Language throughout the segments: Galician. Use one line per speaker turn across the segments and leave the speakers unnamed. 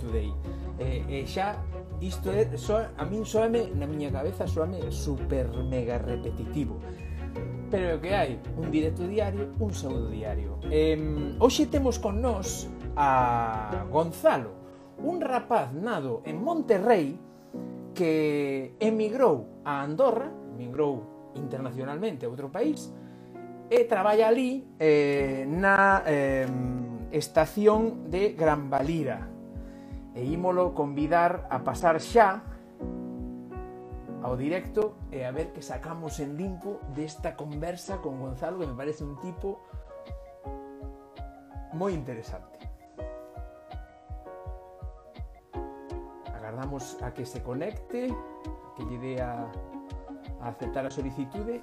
Today. E, e xa isto é, so, a min soame na miña cabeza soame super mega repetitivo pero o que hai un directo diario, un saúdo diario. Eh, hoxe temos con nós a Gonzalo, un rapaz nado en Monterrey que emigrou a Andorra, emigrou internacionalmente a outro país, e traballa ali eh, na eh, estación de Gran Valira, e ímolo convidar a pasar xa ao directo e a ver que sacamos en limpo desta conversa con Gonzalo, que me parece un tipo moi interesante. Agardamos a que se conecte, que lle dé a, a aceptar a solicitude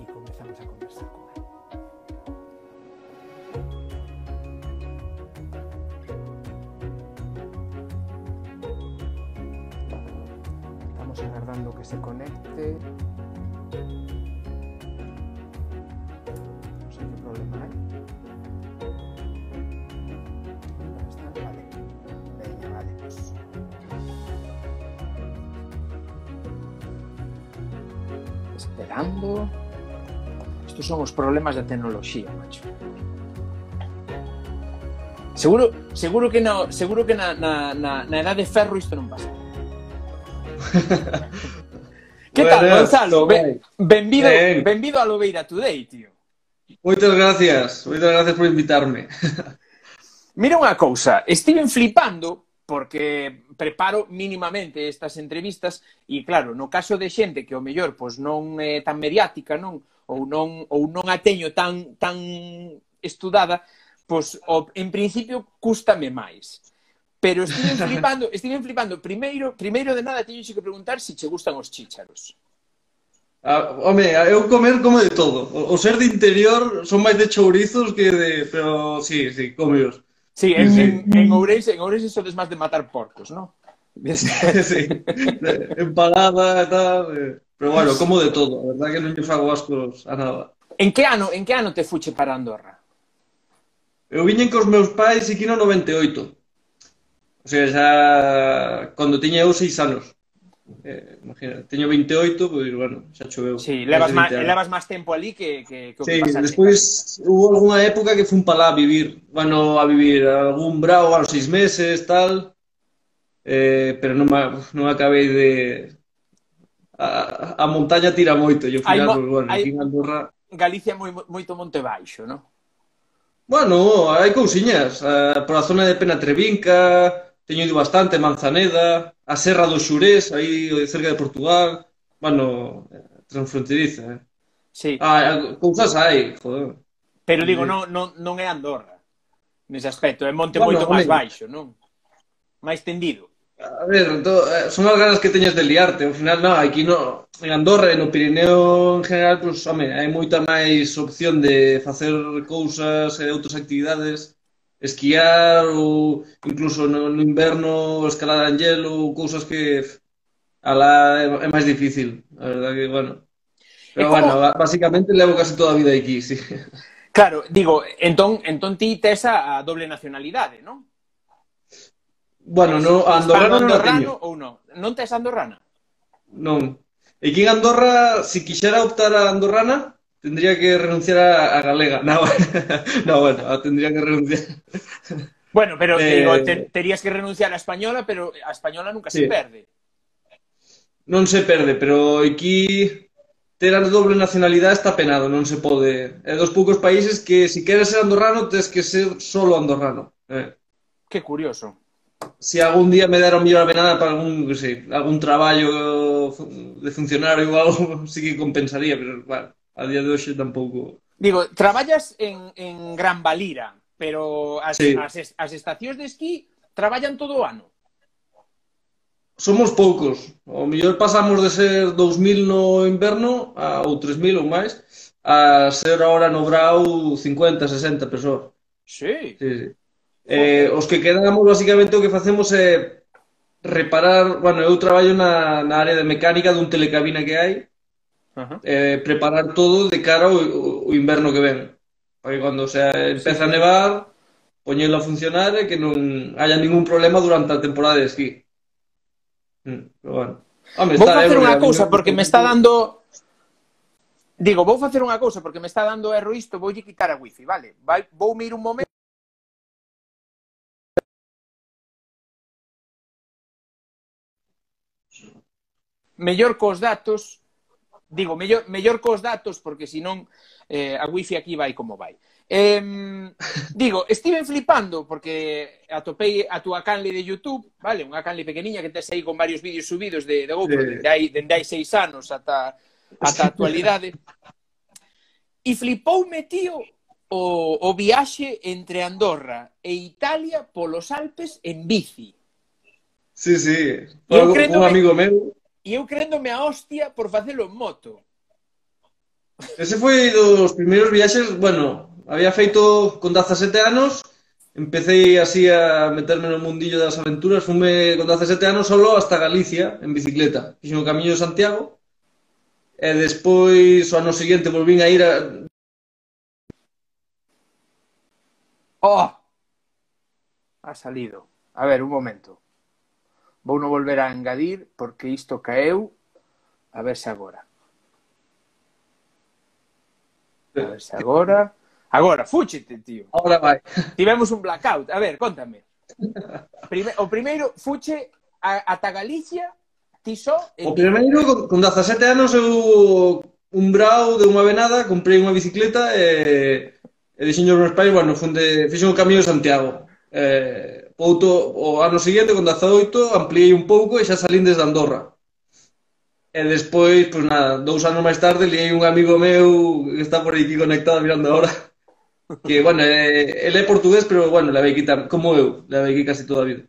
e comezamos a conversar con él. Agardando que se conecte. No sé qué problema hay. ¿Dónde está? Vale. Vale. pues. Esperando. Estos son os problemas da tecnoloxía, macho. Seguro, seguro que no, seguro que na, na, na, na edad de ferro isto non pasa. ¿Qué
Buenas.
tal, Gonzalo? Ben, benvido,
ben.
benvido a Lobeira Today, tío.
Moitas gracias, moitas gracias por invitarme.
Mira unha cousa, estiven flipando porque preparo mínimamente estas entrevistas e claro, no caso de xente que o mellor pois non é tan mediática, non, ou non ou non a teño tan tan estudada, pois o, en principio cústame máis. Pero estiven flipando, estiven flipando. Primeiro, primeiro de nada, teño que preguntar se che gustan os chícharos.
Ah, home, eu comer como de todo. O, o ser de interior son máis de chourizos que de... Pero sí, sí, comeos.
Sí, en, sí. en, en Ourense, en Ourense sodes máis de matar porcos, non?
sí, empalada e tal... Eh, pero bueno, como de todo. A verdad que non lle fago ascos a nada.
En que ano, en que ano te fuche para Andorra?
Eu viñen cos meus pais aquí no 98. O sea, xa cando tiña eu seis anos. Eh, imagina, teño 28, pois pues, bueno, xa choveu.
Si, sí, levas
máis
levas máis tempo ali que que que o que
sí,
pasaste.
despois hubo algunha época que fun para lá a vivir, bueno, a vivir algún brao aos seis meses, tal. Eh, pero non, non acabei de a, a montaña tira moito, yo
fui
algo, bueno,
hai...
aquí en Andorra.
Galicia moi moito monte baixo, non?
Bueno, hai cousiñas, eh, uh, por a zona de Penatrevinca, teño ido bastante, Manzaneda, a Serra do Xurés, aí cerca de Portugal, bueno, transfronteriza, eh.
Sí.
Ah, eh, cousas hai, joder.
Pero digo,
eh.
non, non, non é Andorra, nese aspecto, é monte
bueno,
moito máis baixo, non? Máis tendido.
A ver, do, eh, son as ganas que teñes de liarte, ao final, non, aquí no, en Andorra e no Pirineo en general, pues, home, hai moita máis opción de facer cousas e outras actividades, esquiar ou incluso no, no inverno escalar en hielo ou cousas que alá é, é máis difícil. A verdade que, bueno... Pero,
como...
bueno, basicamente levo casi toda a vida aquí, sí.
Claro, digo, entón, entón ti tes a doble nacionalidade, non?
Bueno, no, andorrano non
andorrano ou non? Non tes andorrana?
Non. E Aquí en Andorra, se si quixera optar a andorrana, tendría que renunciar a, a Galega. No, no, bueno, ah, tendría que renunciar.
Bueno, pero
eh,
digo, te, terías que renunciar a Española, pero a Española nunca
sí.
se perde.
Non se perde, pero aquí ter a doble nacionalidade está penado, non se pode. É dos poucos países que se si queres ser andorrano, tens que ser solo andorrano. Eh.
Que curioso.
Se si algún día me deron mellor avenada para algún, que sei, algún traballo de funcionario ou algo, sí que compensaría, pero bueno a día de hoxe tampouco...
Digo, traballas en, en Gran Valira, pero as,
sí.
as, as estacións de esquí traballan todo o ano?
Somos poucos. O mellor pasamos de ser 2.000 no inverno a, ou 3.000 ou máis a ser ahora no brau 50, 60 persoas.
Sí.
sí, sí. Eh, os que quedamos basicamente o que facemos é reparar, bueno, eu traballo na, na área de mecánica dun telecabina que hai,
Ajá.
eh, preparar todo de cara ao, ao inverno que ven. Porque cando se empeza sí. a nevar, poñelo a funcionar e que non haya ningún problema durante a temporada de esquí. Mm, pero bueno.
Home, vou facer unha cousa porque me está dando Digo, vou facer unha cousa porque me está dando erro isto, voulle quitar a wifi, vale? Vai, vou mir un momento mellor cos datos digo, mellor, mellor cos datos, porque senón eh, a wifi aquí vai como vai. Eh, digo, estive flipando porque atopei a túa canle de YouTube, vale, unha canle pequeniña que tes aí con varios vídeos subidos de, de GoPro, sí. dende hai, dende hai seis anos ata, ata a actualidade. E flipoume, tío, o, o viaxe entre Andorra e Italia polos Alpes en bici.
Sí, sí, eu un, un amigo que... meu
E eu creéndome a hostia por facelo en moto.
Ese foi dos primeiros viaxes, bueno, había feito con 17 anos, empecé así a meterme no mundillo das aventuras, fume con 17 anos solo hasta Galicia en bicicleta, fixo o camiño de Santiago, e despois o ano seguinte volvín a ir a...
Oh! Ha salido. A ver, un momento. Vou non volver a engadir porque isto caeu a verse agora. A verse agora. Agora, fúchete, tío.
Agora vai.
Tivemos un blackout. A ver, contame. Prime... O primeiro, fuche a... ata Galicia, ti só...
O primeiro, con 17 anos, eu un brau de unha venada, comprei unha bicicleta e, e dixen os meus pais, bueno, funde, fixen o camiño de Santiago. Eh, Outro, o ano seguinte, con 18, ampliei un pouco e xa salín desde Andorra. E despois, pois nada, dous anos máis tarde, liei un amigo meu que está por aquí conectado mirando ahora, que, bueno, eh, ele é portugués, pero, bueno, levei aquí tam, como eu, levei aquí casi toda a vida.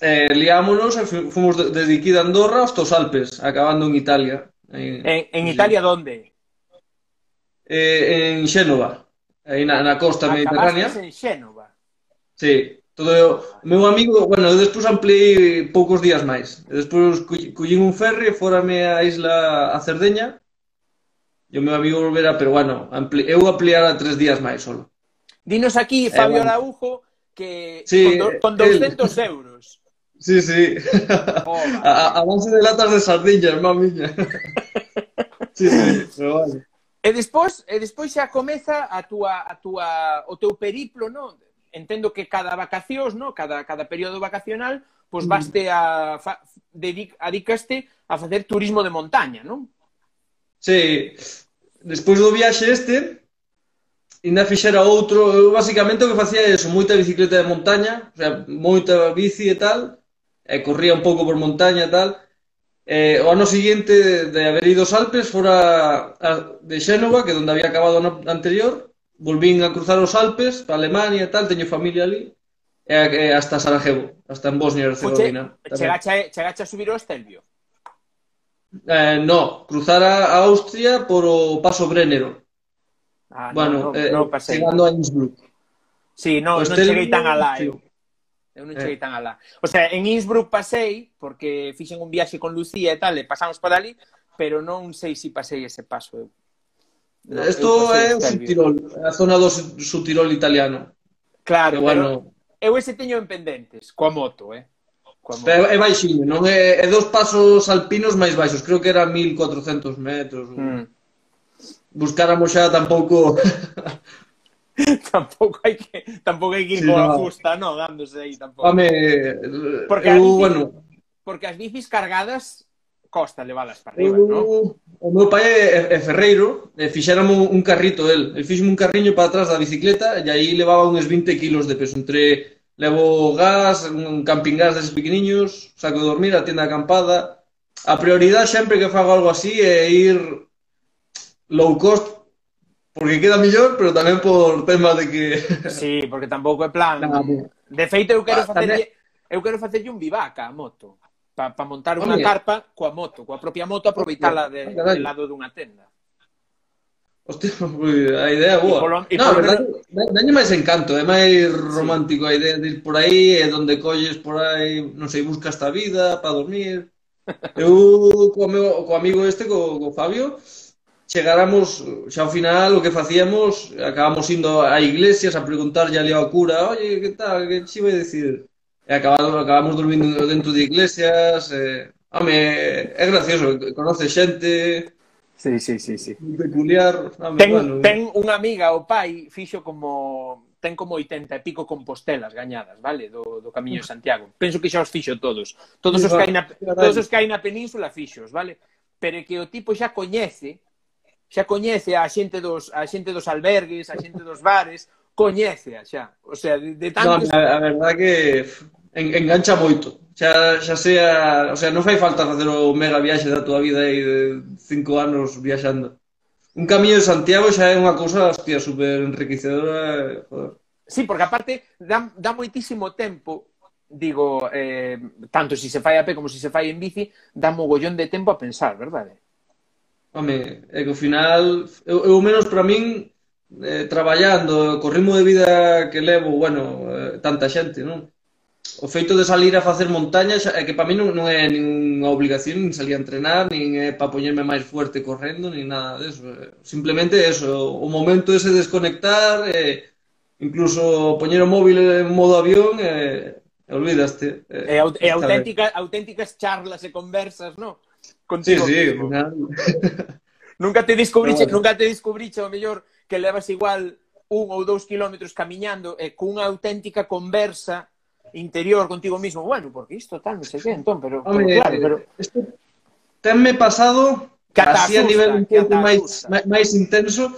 Eh, liámonos e fomos desde aquí de Andorra hasta os Alpes, acabando en Italia.
En, en, en Italia, onde?
Eh, en Xénova, aí na, na costa
Acabaste
mediterránea.
en Xénova?
Sí, Todo, o meu amigo, bueno, eu despois ampliei poucos días máis. Despois collín un ferry, fórame a isla a Cerdeña, e o meu amigo volvera, pero bueno, ampli, eu ampliara tres días máis solo.
Dinos aquí, eh, Fabio eh, bueno. Araujo, que sí, con, do, con 200 él. euros.
Sí, sí. Oh, a, a base de latas de sardiñas, mamiña. sí, sí, pero vale.
E despois, e despois xa comeza a túa, a túa, o teu periplo, non? entendo que cada vacacións, no? cada, cada período vacacional, pois baste mm. a, fa, dedic, adicaste a facer turismo de montaña, non?
Sí, despois do viaxe este, ainda fixera outro, eu basicamente o que facía é eso, moita bicicleta de montaña, o sea, moita bici e tal, e corría un pouco por montaña e tal, Eh, o ano seguinte de haber ido aos Alpes fora a, de Xénova, que é onde había acabado o ano anterior, volvín a cruzar os Alpes para Alemania e tal, teño familia ali, e, e hasta Sarajevo, hasta en Bosnia e Herzegovina.
Chegache, chegache a subir o Estelvio?
Eh, no, cruzar a, Austria por o Paso Brennero.
Ah,
bueno,
no, no,
eh,
no, pasei.
chegando a Innsbruck.
Sí, no, non cheguei tan alá, sí. eu. Eu non cheguei eh. tan alá. O sea, en Innsbruck pasei, porque fixen un viaxe con Lucía e tal, e pasamos por ali, pero non sei se si pasei ese paso eu.
Isto é o Subtirol, a zona do Subtirol italiano.
Claro, que, bueno, eu ese teño en pendentes, coa moto, eh?
Coa moto. É, é baixinho, non é, é dos pasos alpinos máis baixos, creo que era 1400 metros. Mm. Buscáramos xa tampouco
tampouco hai que tampouco hai que ir sí, coa no. fusta, non, dándose aí tampouco.
Home,
porque eu, bici, bueno, porque as bicis cargadas costa levalas para arriba, eu, non?
O meu pai é, é ferreiro, e fixéramos un carrito el. El fixo un carriño para atrás da bicicleta e aí levaba uns 20 kilos de peso entre levo gas, un camping gas deses pequeniños, saco de dormir, a tienda acampada. A prioridade sempre que fago algo así é ir low cost porque queda mellor, pero tamén por tema de que...
Sí, porque tampouco é plan... De feito, eu quero ah, facer... tamén... eu quero facerlle un vivac a moto para pa montar unha carpa coa moto, coa propia moto, aproveitala de, de lado dunha tenda.
Hostia, a idea é boa. Polo, no, verdade, menos... máis encanto, é máis romántico sí. a idea de ir por aí, é donde colles por aí, non sei, buscas esta vida para dormir. Eu co, meu, co amigo este, co, co Fabio, chegáramos xa ao final o que facíamos, acabamos indo a iglesias a preguntarlle ali ao cura, oye, que tal, que xe vai decir? e acabado, acabamos dormindo dentro de iglesias, Eh, home, é gracioso, conoce xente...
Sí, sí, sí, sí.
Peculiar, home,
ten,
bueno, eh.
ten unha amiga, o pai, fixo como ten como 80 e pico compostelas gañadas, vale, do, do Camiño de Santiago. Penso que xa os fixo todos. Todos os que hai na, todos os que hai na península fixos, vale? Pero que o tipo xa coñece, xa coñece a xente dos a xente dos albergues, a xente dos bares, coñece xa. O sea, de, de tantos...
No, a, a verdade que en, engancha moito. Xa, xa sea, o sea, non fai falta facer o mega viaxe da tua vida aí de cinco anos viaxando. Un camiño de Santiago xa é unha cousa, hostia, super enriquecedora, eh, joder.
Sí, porque aparte dá, dá moitísimo tempo digo, eh, tanto se si se fai a pé como se si se fai en bici, dá mogollón de tempo a pensar, verdade?
Home, é que ao final, eu, eu menos para min, eh, traballando, co ritmo de vida que levo, bueno, eh, tanta xente, non? o feito de salir a facer montaña xa, que para mí non, non é ninguna obligación, nin salir a entrenar, nin é para poñerme máis fuerte correndo, nin nada deso. Simplemente eso, o momento ese de desconectar, eh, incluso poñer o móvil en modo avión, eh, olvidaste.
É, e, aut e auténtica, auténticas charlas e conversas,
non?
Contigo
sí, sí,
mismo. nunca te descubriche,
no, bueno.
nunca te descubriche o mellor que levas igual un ou dous kilómetros camiñando e cunha auténtica conversa interior contigo mismo, bueno, porque isto tal, non sei que, entón, pero,
Home, pero
claro, pero...
Isto tenme pasado
que
así a nivel un pouco máis, máis intenso,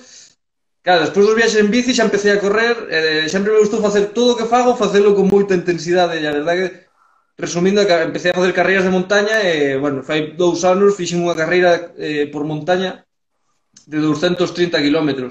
Claro, despois dos viaxes en bici xa empecé a correr, eh, sempre me gustou facer todo o que fago, facelo con moita intensidade, e a verdade que resumindo, que empecé a facer carreiras de montaña e, bueno, fai dous anos fixen unha carreira eh, por montaña de 230 km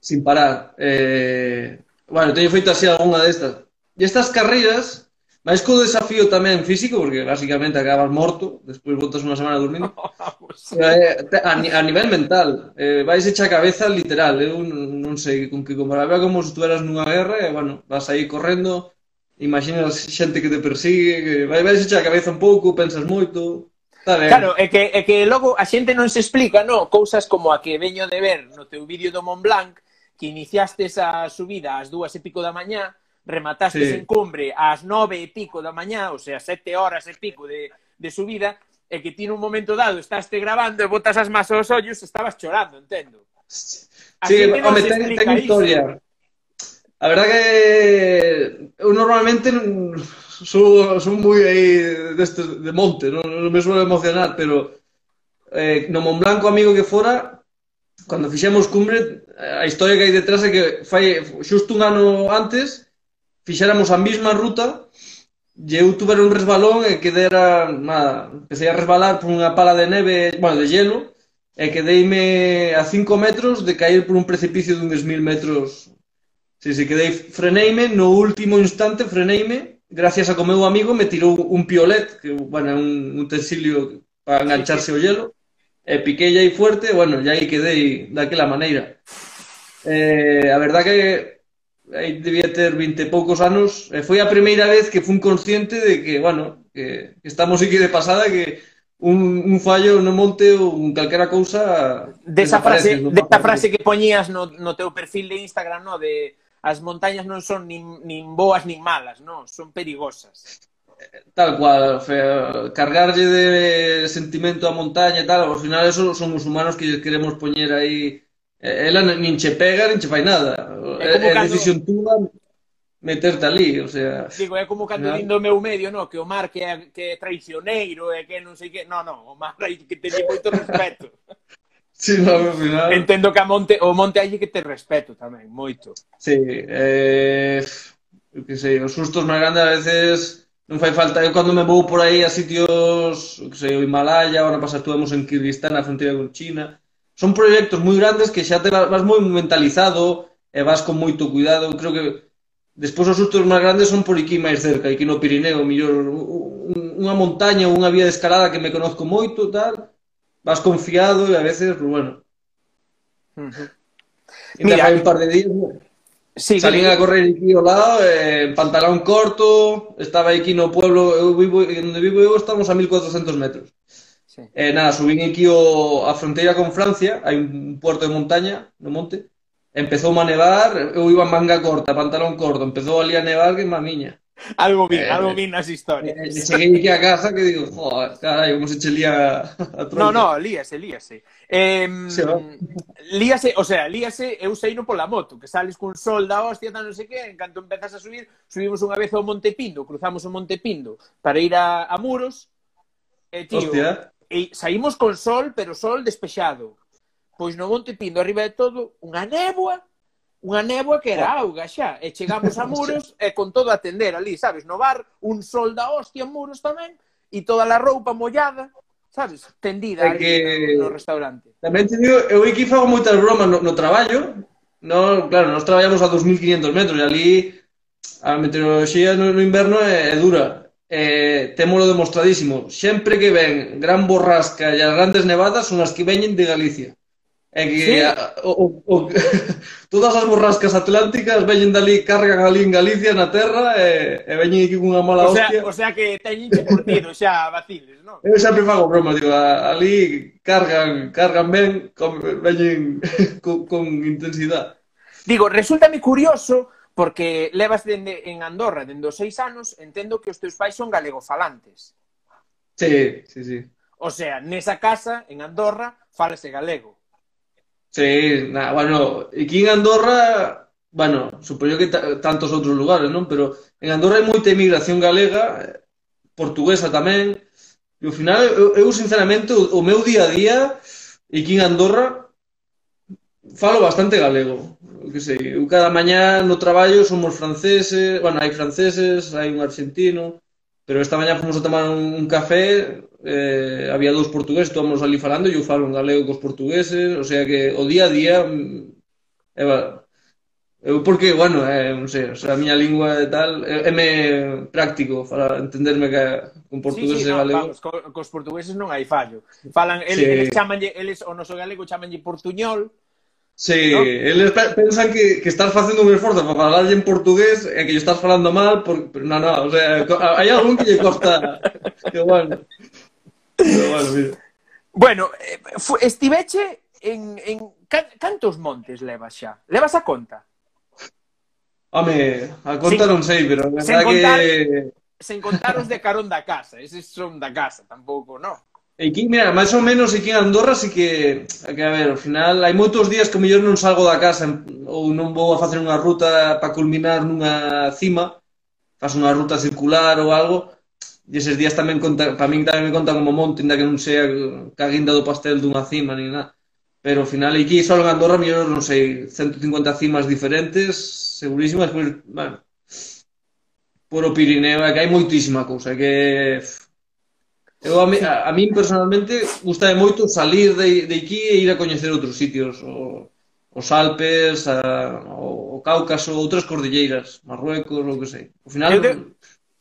sin parar. Eh, bueno, teño feito así algunha destas. E estas carreiras, máis co desafío tamén físico, porque basicamente acabas morto, despois botas unha semana dormindo, eh, a, a nivel mental, eh, vais echa a cabeza literal, eu non sei con que comparaba, como se estuveras nunha guerra, e, bueno, vas aí correndo, imaginas xente que te persigue, que vai, vais echar a cabeza un pouco, pensas moito, Está eh. ben.
Claro, é que, é que logo a xente non se explica, no, cousas como a que veño de ver no teu vídeo do Mont Blanc, que iniciaste esa subida ás dúas e pico da mañá, rematastes
sí.
en cumbre ás nove e pico da mañá, ou sea, sete horas e pico de, de subida, e que ti nun momento dado estás te grabando e botas as más aos ollos, estabas chorando, entendo. Así
sí,
que
home, ten, ten historia. A verdad que eu normalmente sou, sou moi aí deste, de monte, non, non me suelo emocionar, pero eh, no Mont Blanco amigo que fora, cando fixemos cumbre, a historia que hai detrás é que fai xusto un ano antes, fixéramos a mesma ruta e eu tuvera un resbalón e quedera, nada, empecé a resbalar por unha pala de neve, bueno, de hielo, e quedeime a 5 metros de caer por un precipicio de uns mil metros. Si, si, quedei, freneime, no último instante freneime, gracias a que o meu amigo me tirou un piolet, que, bueno, un, un utensilio para engancharse ao hielo, e piquei aí fuerte, bueno, e aí quedei daquela maneira. Eh, a verdad que aí debía ter 20 e poucos anos, e foi a primeira vez que fun consciente de que, bueno, que estamos aquí de pasada, que un, un fallo no monte ou un calquera cousa...
Desa frase,
no
desa frase que poñías no, no teu perfil de Instagram, no? De as montañas non son nin, nin boas nin malas, non? Son perigosas.
Tal cual, fe, cargarlle de sentimento a montaña e tal, ao final eso son os humanos que queremos poñer aí Ela nin che pega, nin che fai nada.
É,
é eh,
cando...
decisión túa meterte ali, o sea...
Digo, é como cando din do meu medio, no, que o Mar que é, que é traicioneiro, é que non sei que... No, no, o Mar hai que teñe moito respeto.
sí, no, ao final...
Entendo que a monte, o monte hai que ter respeto tamén, moito.
Sí, eh... Eu que sei, os sustos máis grandes a veces non fai falta. Eu cando me vou por aí a sitios, que sei, o Himalaya, ahora pasatuamos en Kirguistán, na fronteira con China, son proxectos moi grandes que xa te vas moi mentalizado e vas con moito cuidado. Eu creo que despois os sustos máis grandes son por aquí máis cerca, aquí no Pirineo, mellor unha montaña ou unha vía de escalada que me conozco moito, tal, vas confiado e a veces, pues, bueno. Uh
-huh.
Mira, un par de días,
Sí,
Salín que... a correr aquí ao lado, eh, pantalón corto, estaba aquí no pueblo, eu vivo, onde vivo eu estamos a 1400 metros.
Sí.
Eh, nada, subín aquí o, a fronteira con Francia, hai un puerto de montaña no monte, empezou a nevar, eu iba en manga corta, pantalón corto, empezou ali a nevar que mamiña.
Algo vi,
eh,
algo vi nas historias.
Eh, cheguei aquí a casa que digo, joder, carai, como se che lía a tronca.
No, no, líase, líase. Eh,
se va.
líase, o sea, líase, eu sei no pola moto, que sales cun sol da hostia, tal non sei que, en canto empezas a subir, subimos unha vez ao Monte Pindo, cruzamos o Monte Pindo para ir a, a Muros, e eh, tío,
hostia
e saímos con sol, pero sol despexado. Pois no Monte Pindo, arriba de todo, unha néboa, unha néboa que era oh. auga xa, e chegamos a Muros e con todo a atender ali, sabes, no bar, un sol da hostia en Muros tamén, e toda a roupa mollada, sabes, tendida
é que...
no, no restaurante.
Tamén te digo, eu aquí fago moitas bromas no, no traballo, no, claro, nós traballamos a 2.500 metros, e ali a meteoroloxía no, no inverno é, é dura, eh, temolo demostradísimo, sempre que ven gran borrasca e as grandes nevadas son as que veñen de Galicia. É que
sí.
a, o, o, todas as borrascas atlánticas veñen dali, cargan ali en Galicia, na terra, e, e veñen aquí cunha mala
o sea,
hostia.
O sea que teñen que curtido xa vaciles, non?
Eu sempre fago broma, digo, a, ali cargan, cargan ben, con, veñen con, con intensidade.
Digo, resultame curioso Porque levas dende, en Andorra dende os seis anos, entendo que os teus pais son galegofalantes.
Sí, sí, sí.
O sea, nesa casa, en Andorra, falase galego.
Sí, na, bueno, aquí en Andorra, bueno, supoño que tantos outros lugares, non? Pero en Andorra hai moita emigración galega, eh, portuguesa tamén, e ao final, eu, eu sinceramente, o, o meu día a día, aquí en Andorra, falo bastante galego que sei, eu cada mañá no traballo somos franceses, bueno, hai franceses, hai un argentino, pero esta mañá fomos a tomar un café, eh, había dous portugueses, tomamos ali falando, e eu falo en galego cos portugueses, o sea que o día a día mm, Eva, eu porque, bueno, eh, non sei, o sea, a miña lingua e tal, é, é me práctico para entenderme que con portugués
sí, sí,
e galego.
Vamos, cos, cos portugueses non hai fallo. Falan, eles,
sí.
eles chamanlle, eles o noso galego chamanlle portuñol,
Sí,
¿no?
eles pensan que, que estás facendo un esforzo para falarlle en portugués e que lle estás falando mal, por, pero non, non, o sea, hai algún que lle costa, que bueno. Pero bueno, mira.
Bueno, eh, estiveche en, en cantos montes levas xa? Levas a conta?
Home, a conta
sin,
non sei, pero a
contar,
que...
Sen contar os de carón da casa, eses son da casa, tampouco, non?
Aquí, mira, máis ou menos aquí en Andorra sí que, que a ver, ao final hai moitos días que mellor non salgo da casa ou non vou a facer unha ruta para culminar nunha cima, faço unha ruta circular ou algo, e eses días tamén conta, para min tamén me contan como monte, inda que non sea caguinda do pastel dunha cima ni nada. Pero ao final aquí só en Andorra mellor, non sei, 150 cimas diferentes, segurísimas, pois, bueno, por o Pirineo, é que hai moitísima cousa, é que Eu a, mi, a, a min personalmente gusta moito salir de, de aquí e ir a coñecer outros sitios, o, os Alpes, a, o, o Cáucaso, outras cordilleiras, Marruecos, ou que sei. Ao final
Eu, de,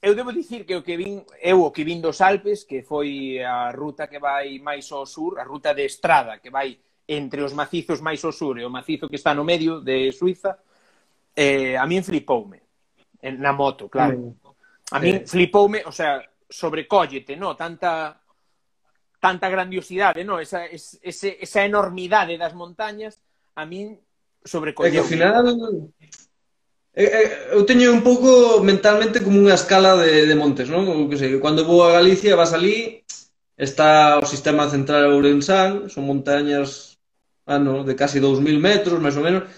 eu debo dicir que o que vin eu o que vin dos Alpes, que foi a ruta que vai máis ao sur, a ruta de estrada que vai entre os macizos máis ao sur e o macizo que está no medio de Suiza, eh, a min flipoume. Na moto, claro. Mm. A min
eh.
flipoume, o sea, sobrecóllete, no? Tanta tanta grandiosidade, no? Esa, es, ese, esa enormidade das montañas a min sobrecolleu.
É que ao final eh, eh, eu teño un pouco mentalmente como unha escala de, de montes, non? O que sei, cando vou a Galicia vas ali está o sistema central ourensán, son montañas ah, no, de casi 2000 metros, máis ou menos,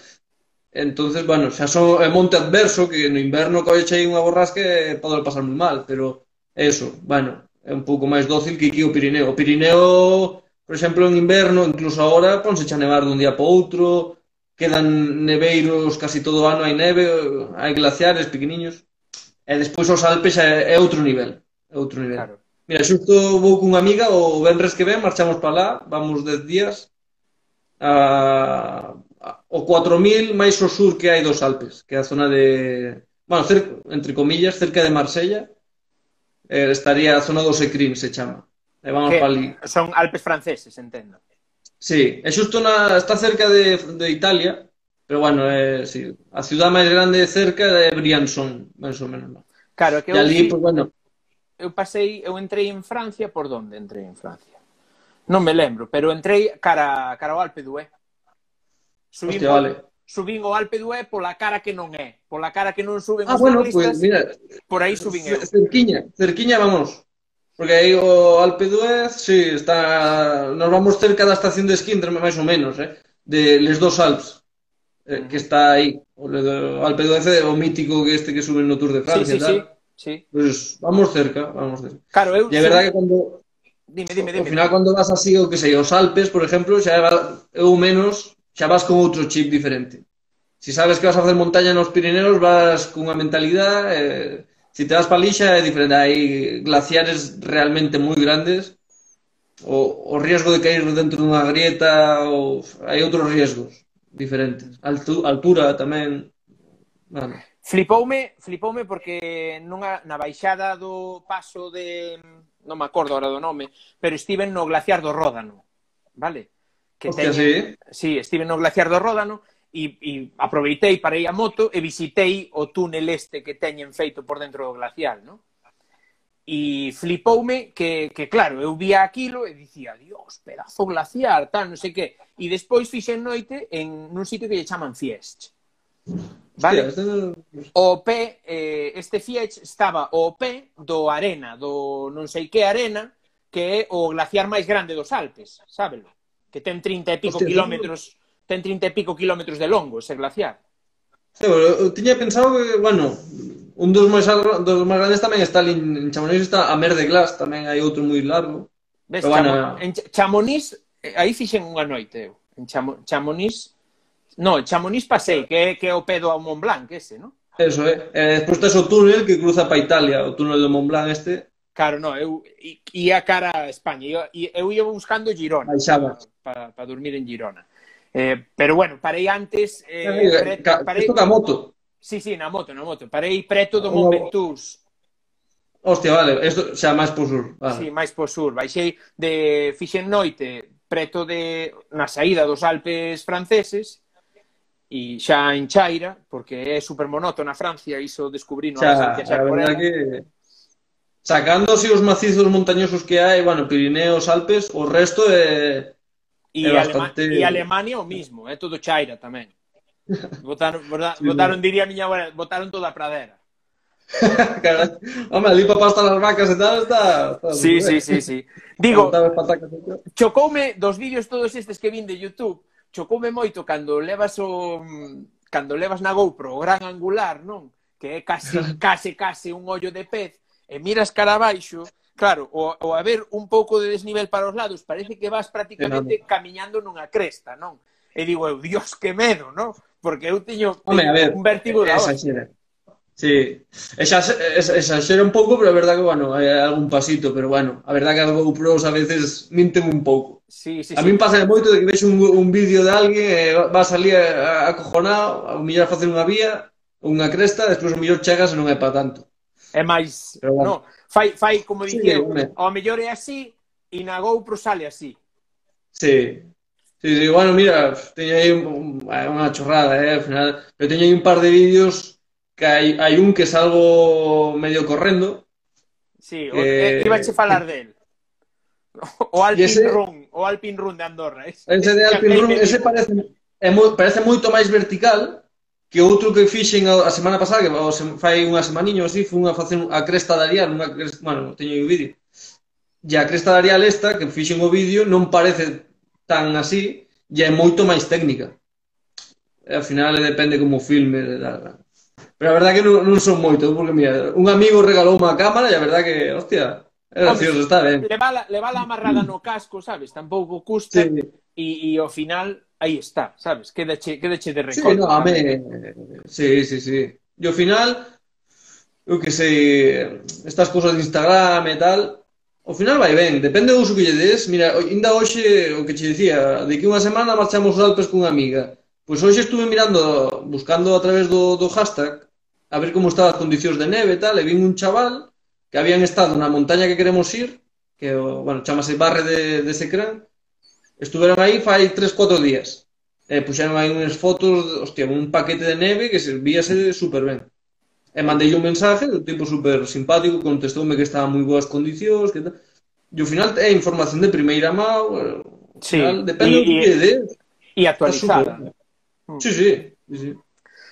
entonces, bueno, xa son é monte adverso, que no inverno colle aí unha borrasca e pode pasar moi mal, pero eso, bueno, é un pouco máis dócil que aquí o Pirineo. O Pirineo, por exemplo, en inverno, incluso agora, ponse a nevar dun día para outro, quedan neveiros casi todo o ano, hai neve, hai glaciares pequeniños. E despois os Alpes é, é outro nivel, é outro nivel.
Claro.
Mira, xusto vou cunha amiga, o venres que ven, marchamos para lá, vamos 10 días, a, a, o 4000 máis o sur que hai dos Alpes, que é a zona de... Bueno, cerca, entre comillas, cerca de Marsella, eh, estaría a zona dos Secrim, se chama. E vamos
que
para ali.
Son Alpes franceses, entendo.
Sí, é xusto na, está cerca de, de Italia, pero bueno, é, sí, a ciudad máis grande cerca é Briançon, máis ou menos. No?
Claro, que
e ali, pues, bueno.
eu pasei, eu entrei en Francia, por donde entrei en Francia? Non me lembro, pero entrei cara, cara ao Alpe d'Huez. Subimos,
Hostia, vale
subín o Alpe d'Huez pola cara que non é, pola cara que non suben
ah,
os
bueno, pues, mira,
por aí subín eu.
Cerquiña, cerquiña vamos. Porque aí o Alpe d'Huez, sí, está... Nos vamos cerca da estación de esquí, entre máis ou menos, eh? De les dos Alps, eh, que está aí. O, o Alpe d'Huez é o mítico que este que suben no Tour de Francia.
Sí,
sí, tal.
sí. sí.
Pues vamos cerca, vamos cerca.
Claro, eu...
E a verdade sí. que cando...
Dime, dime, dime.
Ao final, cando vas así, o que sei, os Alpes, por exemplo, xa eu menos xa vas con outro chip diferente. Si sabes que vas a facer montaña nos Pirineos, vas cunha mentalidade, eh, se si te vas pa lixa é diferente, hai glaciares realmente moi grandes, o, o riesgo de cair dentro dunha grieta, ou, hai outros riesgos diferentes. Altu, altura tamén, bueno.
Flipoume, flipoume porque nunha, na baixada do paso de... non me acordo agora do nome, pero estiven no glaciar do Ródano, vale? que
Hostia,
teñen...
Sí?
sí, estive no glaciar do Ródano e, e aproveitei para ir a moto e visitei o túnel este que teñen feito por dentro do glacial, non? E flipoume que, que claro, eu vía aquilo e dicía, dios, pedazo glaciar, tal, non sei que. E despois fixen noite en un sitio que lle chaman Fiescht. Vale?
Hostia, este...
O pé, eh, este Fiescht estaba o pé do Arena, do non sei que Arena, que é o glaciar máis grande dos Alpes, sábelo? que ten 30 e pico
Hostia,
kilómetros, ten 30 e pico kilómetros de longo ese glaciar.
Eu, eu tiña pensado que, bueno, un dos máis dos máis grandes tamén está en, en Chamonix está a Mer de Glass, tamén hai outro moi largo.
Ves,
Pero,
Chamo, bueno, en Chamonix eh, aí fixen unha noite eu. En Chamo, Chamonix No, Chamonix pasei, que é que é o pedo ao Mont Blanc ese, non?
Eso é. Eh? E despois tes o túnel que cruza pa Italia, o túnel do Mont Blanc este.
Claro, no, eu ia cara a España, eu, eu ia buscando Girona.
Baixabas
para pa dormir en Girona. Eh, pero bueno, parei antes... Eh,
eh,
pre, parei...
Isto da moto?
Sí, sí, na moto, na moto. Parei preto do ah, Montbentús.
Hostia, vale, isto xa máis po sur. Vale.
Sí, máis po sur. Baixei de fixen noite preto de na saída dos Alpes franceses e xa en Chaira, porque é super monótona Francia, iso descubrí no
xa,
xa,
xa
por ela.
Que... Sacándose os macizos montañosos que hai, bueno, Pirineos, Alpes, o resto é
E,
é bastante... Alema...
e Alemania o mismo, é todo Chaira tamén. Botaron, botaron
sí,
diría a miña abuela, botaron toda a pradera.
Caras, home, ali para pasta as vacas e tal está... está
sí, sí, sí, sí. Digo, chocoume dos vídeos todos estes que vin de YouTube, chocoume moito cando levas o... cando levas na GoPro o gran angular, non? Que é case, case, case un ollo de pez, e miras cara abaixo, Claro, o, o haber un pouco de desnivel para os lados, parece que vas prácticamente camiñando nunha cresta, non? E digo eu, dios, que medo, non? Porque eu teño,
Home, a ver,
un vértigo da
hora. Sí, exaxera un pouco, pero a verdade que, bueno, hai algún pasito, pero bueno, a verdade que as GoPros a veces minten un pouco.
Sí, sí,
a min sí. pasa moito de que vexo un, un vídeo de alguén e vas ali acojonado, a mellor facer unha vía, unha cresta, despois o mellor chegas e non é para tanto.
É máis,
pero, bueno.
no, Fai, fai como dicía,
sí,
ao mellor é así e na GoPro sale así.
Sí. Sí, sí, bueno, mira, teño aí un, un, unha chorrada, eh, al final, eu teño aí un par de vídeos que hai, hai un que salgo medio correndo.
Sí, que...
eh,
eh iba a falar del. O Alpin
ese...
Run, o Alpin Run de Andorra. Ese,
ese de Alpin Run, ese parece, é moi, parece moito máis vertical, que outro que fixen a, a semana pasada, que o, se, fai unha semaninha ou así, foi unha facer a cresta de Arial, unha cresta, bueno, teño o vídeo. E a cresta de Arial esta, que fixen o vídeo, non parece tan así, e é moito máis técnica. E, ao final depende como filme, da, Pero a verdade que non, non son moito, porque mira, un amigo regalou unha cámara e a verdade que, hostia, é gracioso, está ben.
Levala, levala amarrada no casco, sabes? Tampouco custa
sí.
e, e ao final aí está, sabes? Quédache, quédache de recordo.
Sí, no, a me... sí, sí, sí. E ao final, eu que sei, estas cousas de Instagram e tal, ao final vai ben, depende do uso que lle des. Mira, ainda hoxe, o que che dicía, de que unha semana marchamos os Alpes cunha amiga. Pois hoxe estuve mirando, buscando a través do, do hashtag, a ver como estaban as condicións de neve e tal, e vin un chaval que habían estado na montaña que queremos ir, que, bueno, chamase Barre de, de Secrán, Estuveron aí fai 3-4 días. E puxeron aí unhas fotos, hostia, un paquete de neve que se víase super ben. E mandei un mensaje do tipo super simpático, contestoume que estaba moi boas condicións, que tal. E ao final é información de primeira mão,
sí.
Final, depende
y,
do que de...
E actualizada.
Sí, sí, sí, sí.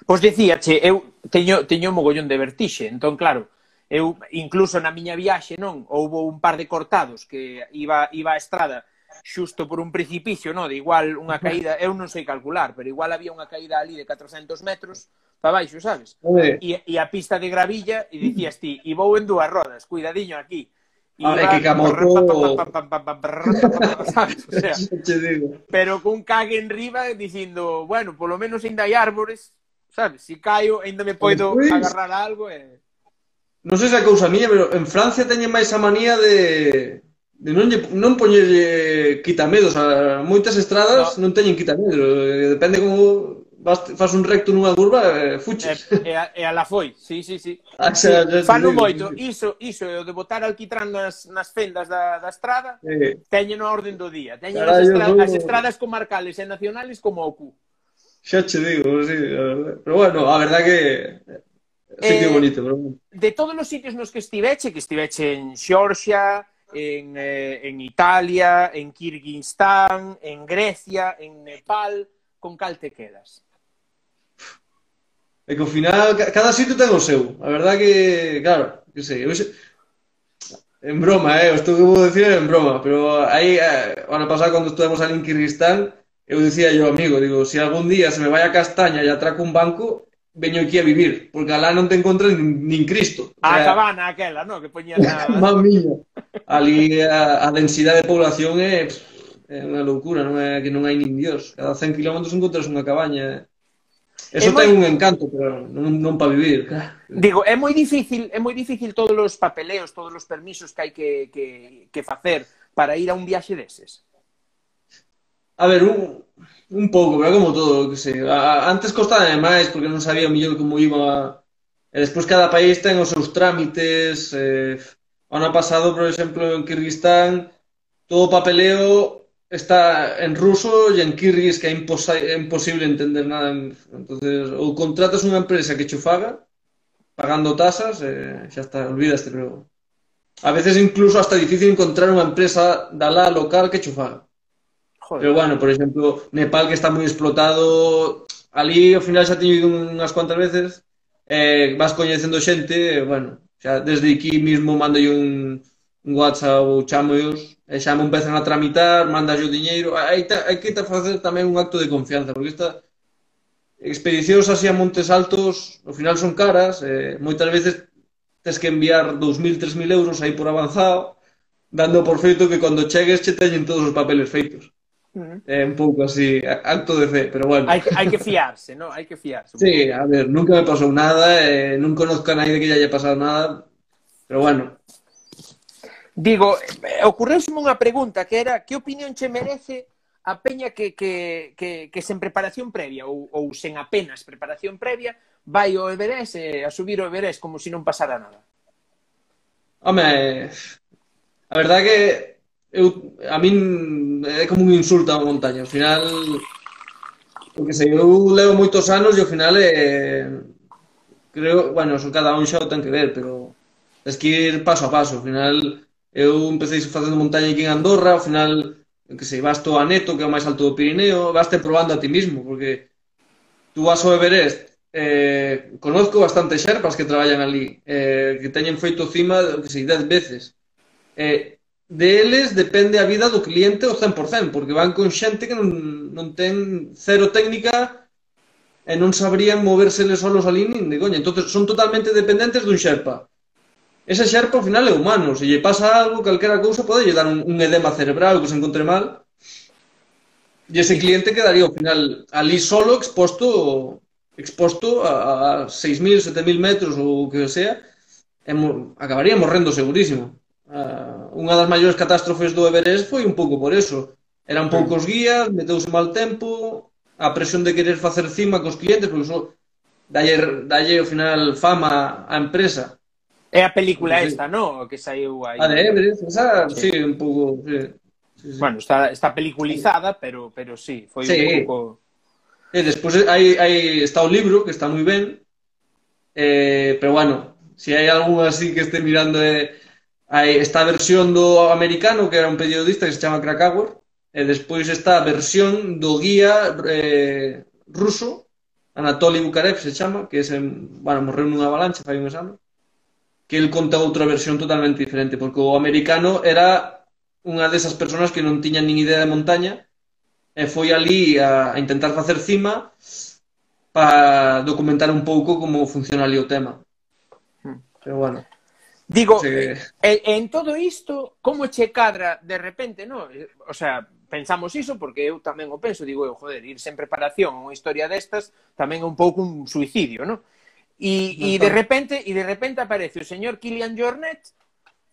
Pois dicíache, eu teño, teño un mogollón de vertixe, entón, claro, eu incluso na miña viaxe, non, houve un par de cortados que iba, iba a estrada xusto por un precipicio, no? de igual unha caída, eu non sei calcular, pero igual había unha caída ali de 400 metros para baixo, sabes? E, e a pista de gravilla, e dicías ti, e vou en dúas rodas, cuidadiño aquí. Ahora
que Camoto...
Pero cun cague en riba dicindo, bueno, polo menos ainda hai árbores, sabes? Si caio, ainda me poido agarrar algo e...
Non sei se é cousa miña, pero en Francia teñen máis a manía de non, lle, non poñerlle eh, quitamedos a moitas estradas no. non teñen quitamedos. Eh, depende como vas, fas un recto nunha curva
e
fuches.
E, e, a, e a la foi, sí, sí, sí.
Ah, xa, xa,
fano moito, iso, iso o de botar alquitrán nas, nas fendas da, da estrada
eh.
teñen a orden do día. Teñen
Caray,
as, estradas,
no...
as estradas comarcales e nacionales como o cu.
Xa che digo, sí, pero bueno, a verdad que sí
eh,
bonito, pero...
De todos os sitios nos que estiveche, que estiveche en Xorxa, en, eh, en Italia, en Kirguistán, en Grecia, en Nepal, con cal te quedas?
É que ao final, cada sitio ten o seu. A verdad que, claro, que sei, eu xe... En broma, eh, isto que vou decir en broma, pero aí, eh, ano pasado, cando estuvemos ali en Kirguistán, eu dicía yo, amigo, digo, se si algún día se me vai a castaña e atraco un banco, veño aquí a vivir, porque alá non te encontras nin, nin Cristo.
A
sea,
cabana aquela, non? Que poñía na...
Mamiña. Ali a, a densidade de población é, é unha loucura, non é que non hai nin Dios. Cada 100 km encontras unha cabaña. Eh. Eso
é moi...
ten un encanto, pero non, non para vivir. Claro.
Digo, é moi difícil, é moi difícil todos os papeleos, todos os permisos que hai que, que, que facer para ir a un viaxe deses.
A ver, un, un pouco, pero como todo, que sei. A, antes costaba máis porque non sabía mellor como iba. E despois cada país ten os seus trámites. Eh, ano pasado, por exemplo, en Kirguistán, todo o papeleo está en ruso e en kirguis que é, impos é imposible entender nada. Entonces, ou contratas unha empresa que che faga pagando tasas e eh, xa está, olvidaste, pero a veces incluso hasta difícil encontrar unha empresa da la local que cho faga.
Joder.
Pero bueno, por exemplo, Nepal que está moi explotado, ali ao final xa teño ido unhas cuantas veces, eh, vas coñecendo xente, eh, bueno, xa desde aquí mismo mando un, un WhatsApp ou chamoios, e xa me empezan a tramitar, mandas o diñeiro, hai, ta, hai que facer tamén un acto de confianza, porque esta expedicións así a Montes Altos, ao final son caras, eh, moitas veces tes que enviar 2.000, 3.000 euros aí por avanzado, dando por feito que cando chegues che teñen todos os papeles feitos. É un pouco así, acto de fe, pero bueno.
Hai, hai que fiarse, non? Hai que fiarse.
Sí, a ver, nunca me pasou nada, eh, non conozco a naide que lle haya pasado nada, pero bueno.
Digo, eh, ocorreuseme unha pregunta que era que opinión che merece a peña que, que, que, que sen preparación previa ou, ou sen apenas preparación previa vai ao Everest eh, a subir o Everest como se si non pasara nada?
Home, a verdade que eu, a min é como un insulto a montaña. Ao final, porque sei, eu levo moitos anos e ao final é... Creo, bueno, son cada un xa o ten que ver, pero tens que ir paso a paso. Ao final, eu empecé facendo montaña aquí en Andorra, ao final, que sei, vas to a Neto, que é o máis alto do Pirineo, vas te probando a ti mismo, porque tú vas ao Everest, eh, conozco bastante xerpas que traballan ali, eh, que teñen feito cima, que sei, dez veces. Eh, deles depende a vida do cliente o 100%, porque van con xente que non, non ten cero técnica e non sabrían moverseles solos ali nin de coña. Entón, son totalmente dependentes dun xerpa. Ese xerpa, ao final, é humano. Se lle pasa algo, calquera cousa, pode lle dar un, un edema cerebral que se encontre mal. E ese cliente quedaría, ao final, ali solo exposto exposto a, a 6.000, 7.000 metros ou o que sea, e mo, acabaría morrendo segurísimo. Uh, unha das maiores catástrofes do Everest foi un pouco por eso. Eran poucos guías, meteuse mal tempo, a presión de querer facer cima cos clientes, porque iso dalle, dalle ao final fama á empresa.
É a película
sí.
esta, non? Que saiu aí.
A de Everest, esa,
sí,
sí un pouco, sí. Sí, sí.
Bueno, está, está peliculizada, sí. pero, pero sí, foi
sí.
un pouco...
E despois hai, hai, está o libro, que está moi ben, eh, pero bueno, se si hai algún así que este mirando... Eh, Hai esta versión do americano que era un periodista que se chama Krakauer e despois esta versión do guía eh, ruso Anatoly Bukarev se chama que se, bueno, morreu nunha avalancha fai unhas anos que el conta outra versión totalmente diferente porque o americano era unha desas persoas que non tiñan nin idea de montaña e foi ali a, a intentar facer cima para documentar un pouco como funciona ali o tema. Hmm. Pero bueno.
Digo, sí. en, en todo isto, como che cadra de repente, no? Eh, o sea, pensamos iso porque eu tamén o penso, digo eu, joder, ir sen preparación a unha historia destas tamén é un pouco un suicidio, no? E, e de repente, e de repente aparece o señor Kilian Jornet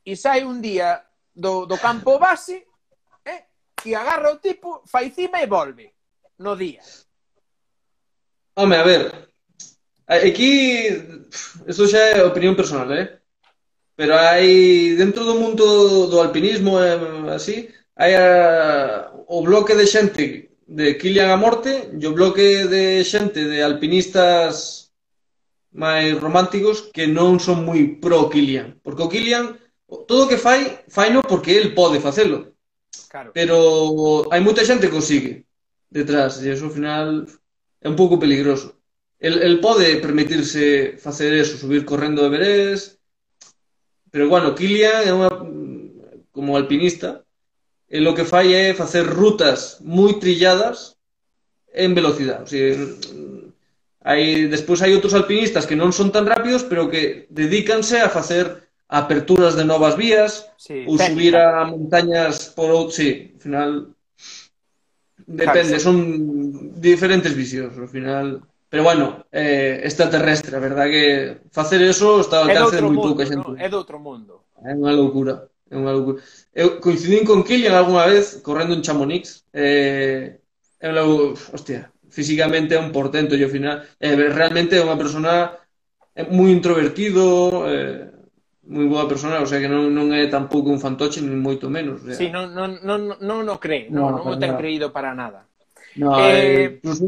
e sai un día do, do campo base eh, e agarra o tipo, fai cima e volve no día.
Home, a ver, aquí, eso xa é opinión personal, eh? pero hai dentro do mundo do alpinismo e así, hai a, o bloque de xente de Kilian a morte e o bloque de xente de alpinistas máis románticos que non son moi pro Kilian, porque o Kilian todo o que fai, faino porque el pode facelo.
Claro.
Pero hai moita xente que o sigue detrás e iso ao final é un pouco peligroso. El, el pode permitirse facer eso, subir correndo de Everest, Pero, bueno, Kilian é unha, como alpinista, e lo que fai é facer rutas moi trilladas en velocidade. O sea, hai, despois hai outros alpinistas que non son tan rápidos, pero que dedícanse a facer aperturas de novas vías sí, ou técnica. subir a montañas por outro... Sí, ao final Depende, son diferentes visións, ao final Pero bueno, eh, extraterrestre, a verdad que facer eso está ao alcance de moi pouca xente.
No? É de outro mundo.
É unha loucura. É unha loucura. Eu coincidín con Kilian algunha vez correndo en Chamonix. Eh, é logo, hostia, físicamente é un portento e ao final eh, realmente é unha persona eh, moi introvertido, eh, moi boa persona, o sea que non, non é tampouco un fantoche, nin moito menos. O sea.
Sí, non, non, non, non, non o cree, non, non, non o ten creído para nada.
No, eh, eh, incluso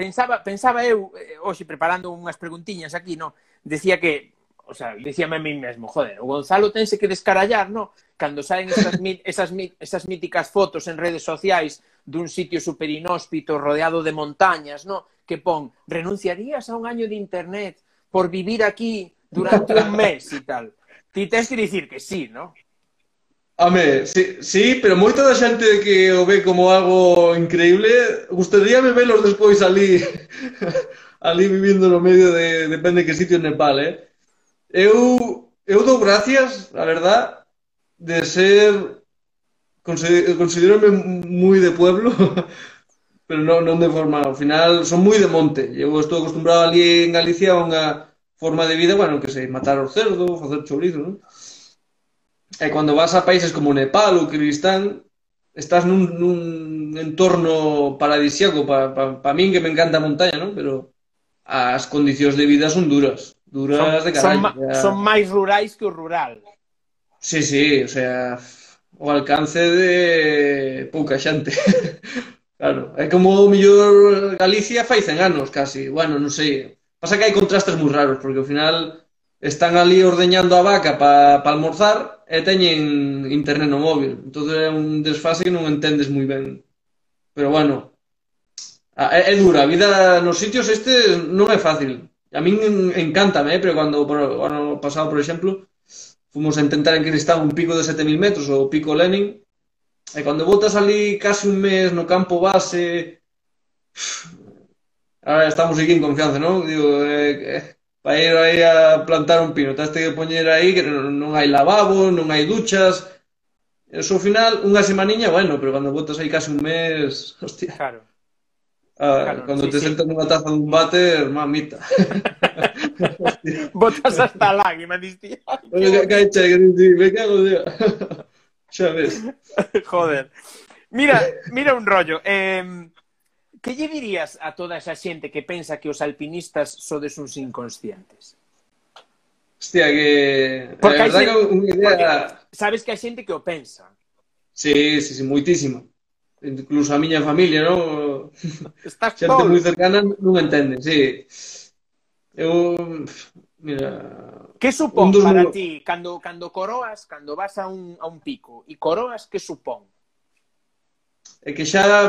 pensaba, pensaba eu, eh, hoxe preparando unhas preguntiñas aquí, no, decía que, o sea, decíame a mí mesmo, joder, o Gonzalo tense que descarallar, no, cando saen esas, esas, esas míticas fotos en redes sociais dun sitio super inhóspito, rodeado de montañas, no, que pon, renunciarías a un año de internet por vivir aquí durante un mes e tal. Ti tens que dicir que sí, ¿no?
Home, sí, sí, pero moita da xente que o ve como algo increíble, gustaríame velos despois ali ali vivindo no medio de depende que sitio en Nepal, eh? Eu, eu dou gracias, a verdad, de ser considerarme moi de pueblo, pero non, non de forma, ao final son moi de monte. Eu estou acostumbrado ali en Galicia a unha forma de vida, bueno, que sei, matar os cerdos, facer chorizo, non? E cando vas a países como Nepal ou Kirguistán, estás nun, nun entorno paradisíaco, para pa, pa min que me encanta a montaña, non? Pero as condicións de vida son duras, duras
son,
de carallo.
Son, ya... son máis rurais que o rural.
Sí, sí, o sea, o alcance de pouca xante. claro, é como o mellor Galicia fai 100 anos casi. Bueno, non sei. Pasa que hai contrastes moi raros, porque ao final están ali ordeñando a vaca para pa almorzar e teñen internet no móvil. Entón é un desfase que non entendes moi ben. Pero bueno, é, é dura. A vida nos sitios este non é fácil. A min encántame, eh, pero cando o ano pasado, por exemplo, fomos a intentar en Cristán un pico de 7000 metros, o pico Lenin, e cando botas ali casi un mes no campo base, Ahora estamos aquí en confianza, non? Digo, eh, eh, para ir aí a plantar un pino. Tens que poñer aí que non hai lavabo, non hai duchas. Eso ao final, unha semaniña, bueno, pero cando botas aí casi un mes, hostia.
Claro.
Ah, claro, cando sí, te sí. sentas nunha taza dun váter, mamita.
botas hasta a lágrima, diste.
Que caixa, que diste, me cago, tío. Xa ves.
Joder. Mira, mira un rollo. Eh, que lle dirías a toda esa xente que pensa que os alpinistas sodes uns inconscientes?
Hostia, que...
Porque, a xente... que unha idea... Porque sabes que hai xente que o pensa.
Sí, sí, sí, muitísimo. Incluso a miña familia, non?
Estás
xente moi cercana non entende, sí. Eu... Mira...
Que supón
dos...
para ti cando, cando coroas, cando vas a un, a un pico e coroas, que supón?
é que xa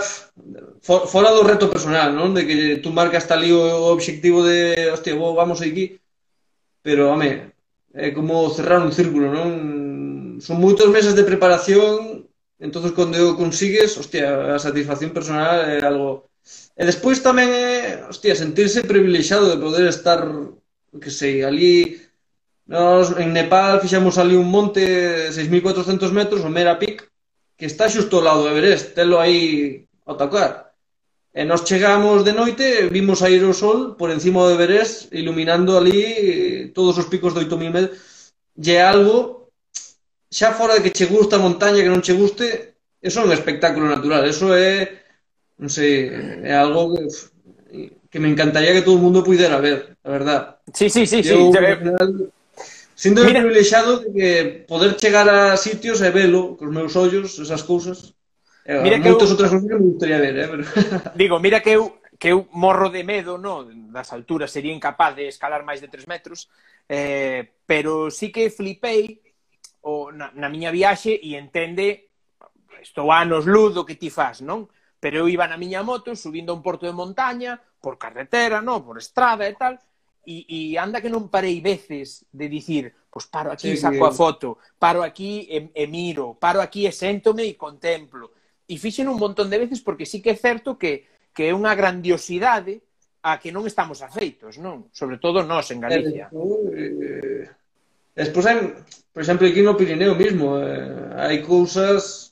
for, fora do reto personal, non? De que tú marcas tal o obxectivo de, hostia, vou, vamos aquí, pero, home, é como cerrar un círculo, non? Son moitos meses de preparación, entonces cando o consigues, hostia, a satisfacción personal é algo... E despois tamén é, hostia, sentirse privilexiado de poder estar, que sei, ali... Nos, en Nepal fixamos ali un monte 6.400 metros, o Mera Peak, que está xusto ao lado do Everest, telo aí ao tocar. E nos chegamos de noite, vimos sair o sol por encima do Everest, iluminando ali eh, todos os picos de 8.000 metros. E algo, xa fora de que che gusta a montaña, que non che guste, eso é un espectáculo natural, eso é, non sei, é algo que, que me encantaría que todo o mundo pudera ver, a verdad.
Sí, sí, sí,
Eu, sí. General, Sin
Mira...
privilexiado de que poder chegar a sitios e velo cos meus ollos, esas cousas. Eh,
mira que eu...
outras cousas que me gustaría ver, eh? Pero...
Digo, mira que eu que eu morro de medo, no, das alturas sería incapaz de escalar máis de 3 metros, eh, pero sí que flipei o, na, na miña viaxe e entende estou anos luz do que ti faz, non? Pero eu iba na miña moto subindo a un porto de montaña, por carretera, no, por estrada e tal, E, e anda que non parei veces de dicir, pois paro aquí
sí,
saco a foto, paro aquí e, e miro, paro aquí e séntome e contemplo. E fixen un montón de veces porque sí que é certo que, que é unha grandiosidade a que non estamos afeitos, non? Sobre todo nós en Galicia.
Eh, eh, eh despois, hai, por exemplo, aquí no Pirineo mismo, eh, hai cousas...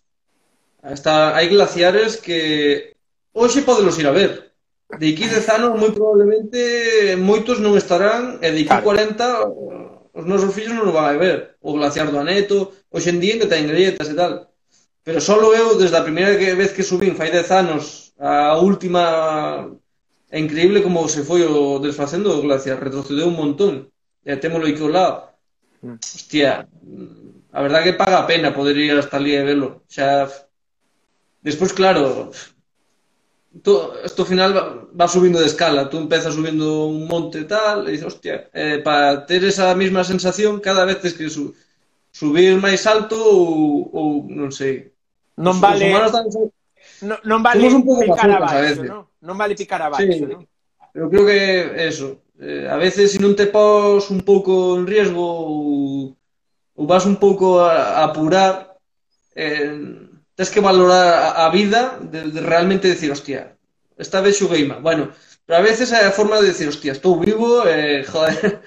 Hasta hai glaciares que hoxe podelos ir a ver, De aquí 10 anos, moi probablemente, moitos non estarán, e de aquí
claro.
40, os nosos fillos non o van a ver. O glaciar do Aneto, hoxe en día que ten grietas e tal. Pero só eu, desde a primeira vez que subín, fai 10 anos, a última... É increíble como se foi o desfacendo o glaciar, retrocedeu un montón. E témolo aquí ao lado.
Mm.
Hostia, a verdad que paga a pena poder ir hasta ali e velo. Xa... Despois, claro, tú, esto final va, va subindo de escala, tú empezas subindo un monte tal, e dices, hostia, eh, para ter esa mesma sensación cada vez tens que su, subir máis alto ou, ou non sei.
Non
os,
vale...
Os humanos tamén,
no, non vale
somos un pouco
picar
bazucas,
abaixo, non?
veces.
Non vale picar abaixo,
sí,
non?
Eu creo que eso, eh, a veces se non te pos un pouco en riesgo ou, ou vas un pouco a, a apurar, eh, tens que valorar a, a vida de, de realmente decir, hostia, esta vez xugueima. Bueno, pero a veces é a forma de decir, hostia, estou vivo, eh, joder,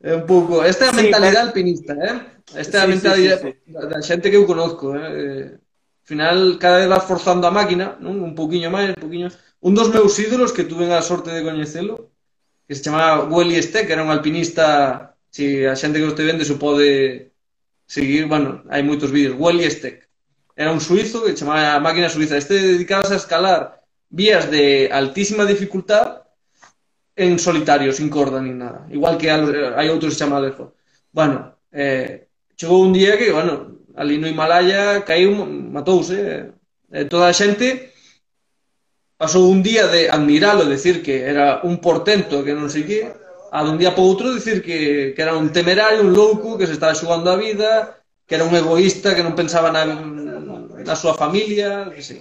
é un pouco... Esta é a mentalidade alpinista, eh? Esta é a
sí,
mentalidade
sí, sí,
sí. da xente que eu conozco, eh? eh? Al final, cada vez vas forzando a máquina, non? un poquinho máis, un poquinho... Un dos meus ídolos que tuve a sorte de coñecelo, que se chamaba Willy Steck, que era un alpinista, si a xente que os este vende supode seguir, bueno, hai moitos vídeos, Willy Steck era un suizo que chamaba a máquina suiza. Este dedicabas a escalar vías de altísima dificultad en solitario, sin corda ni nada. Igual que hai outros que chama Alejo. Bueno, eh, chegou un día que, bueno, ali no Himalaya caiu, matouse. Eh, eh, toda a xente pasou un día de admiralo, decir que era un portento, que non sei que, a dun día para outro decir que, que era un temerario, un louco, que se estaba xugando a vida, que era un egoísta, que non pensaba na, na súa familia, que sei.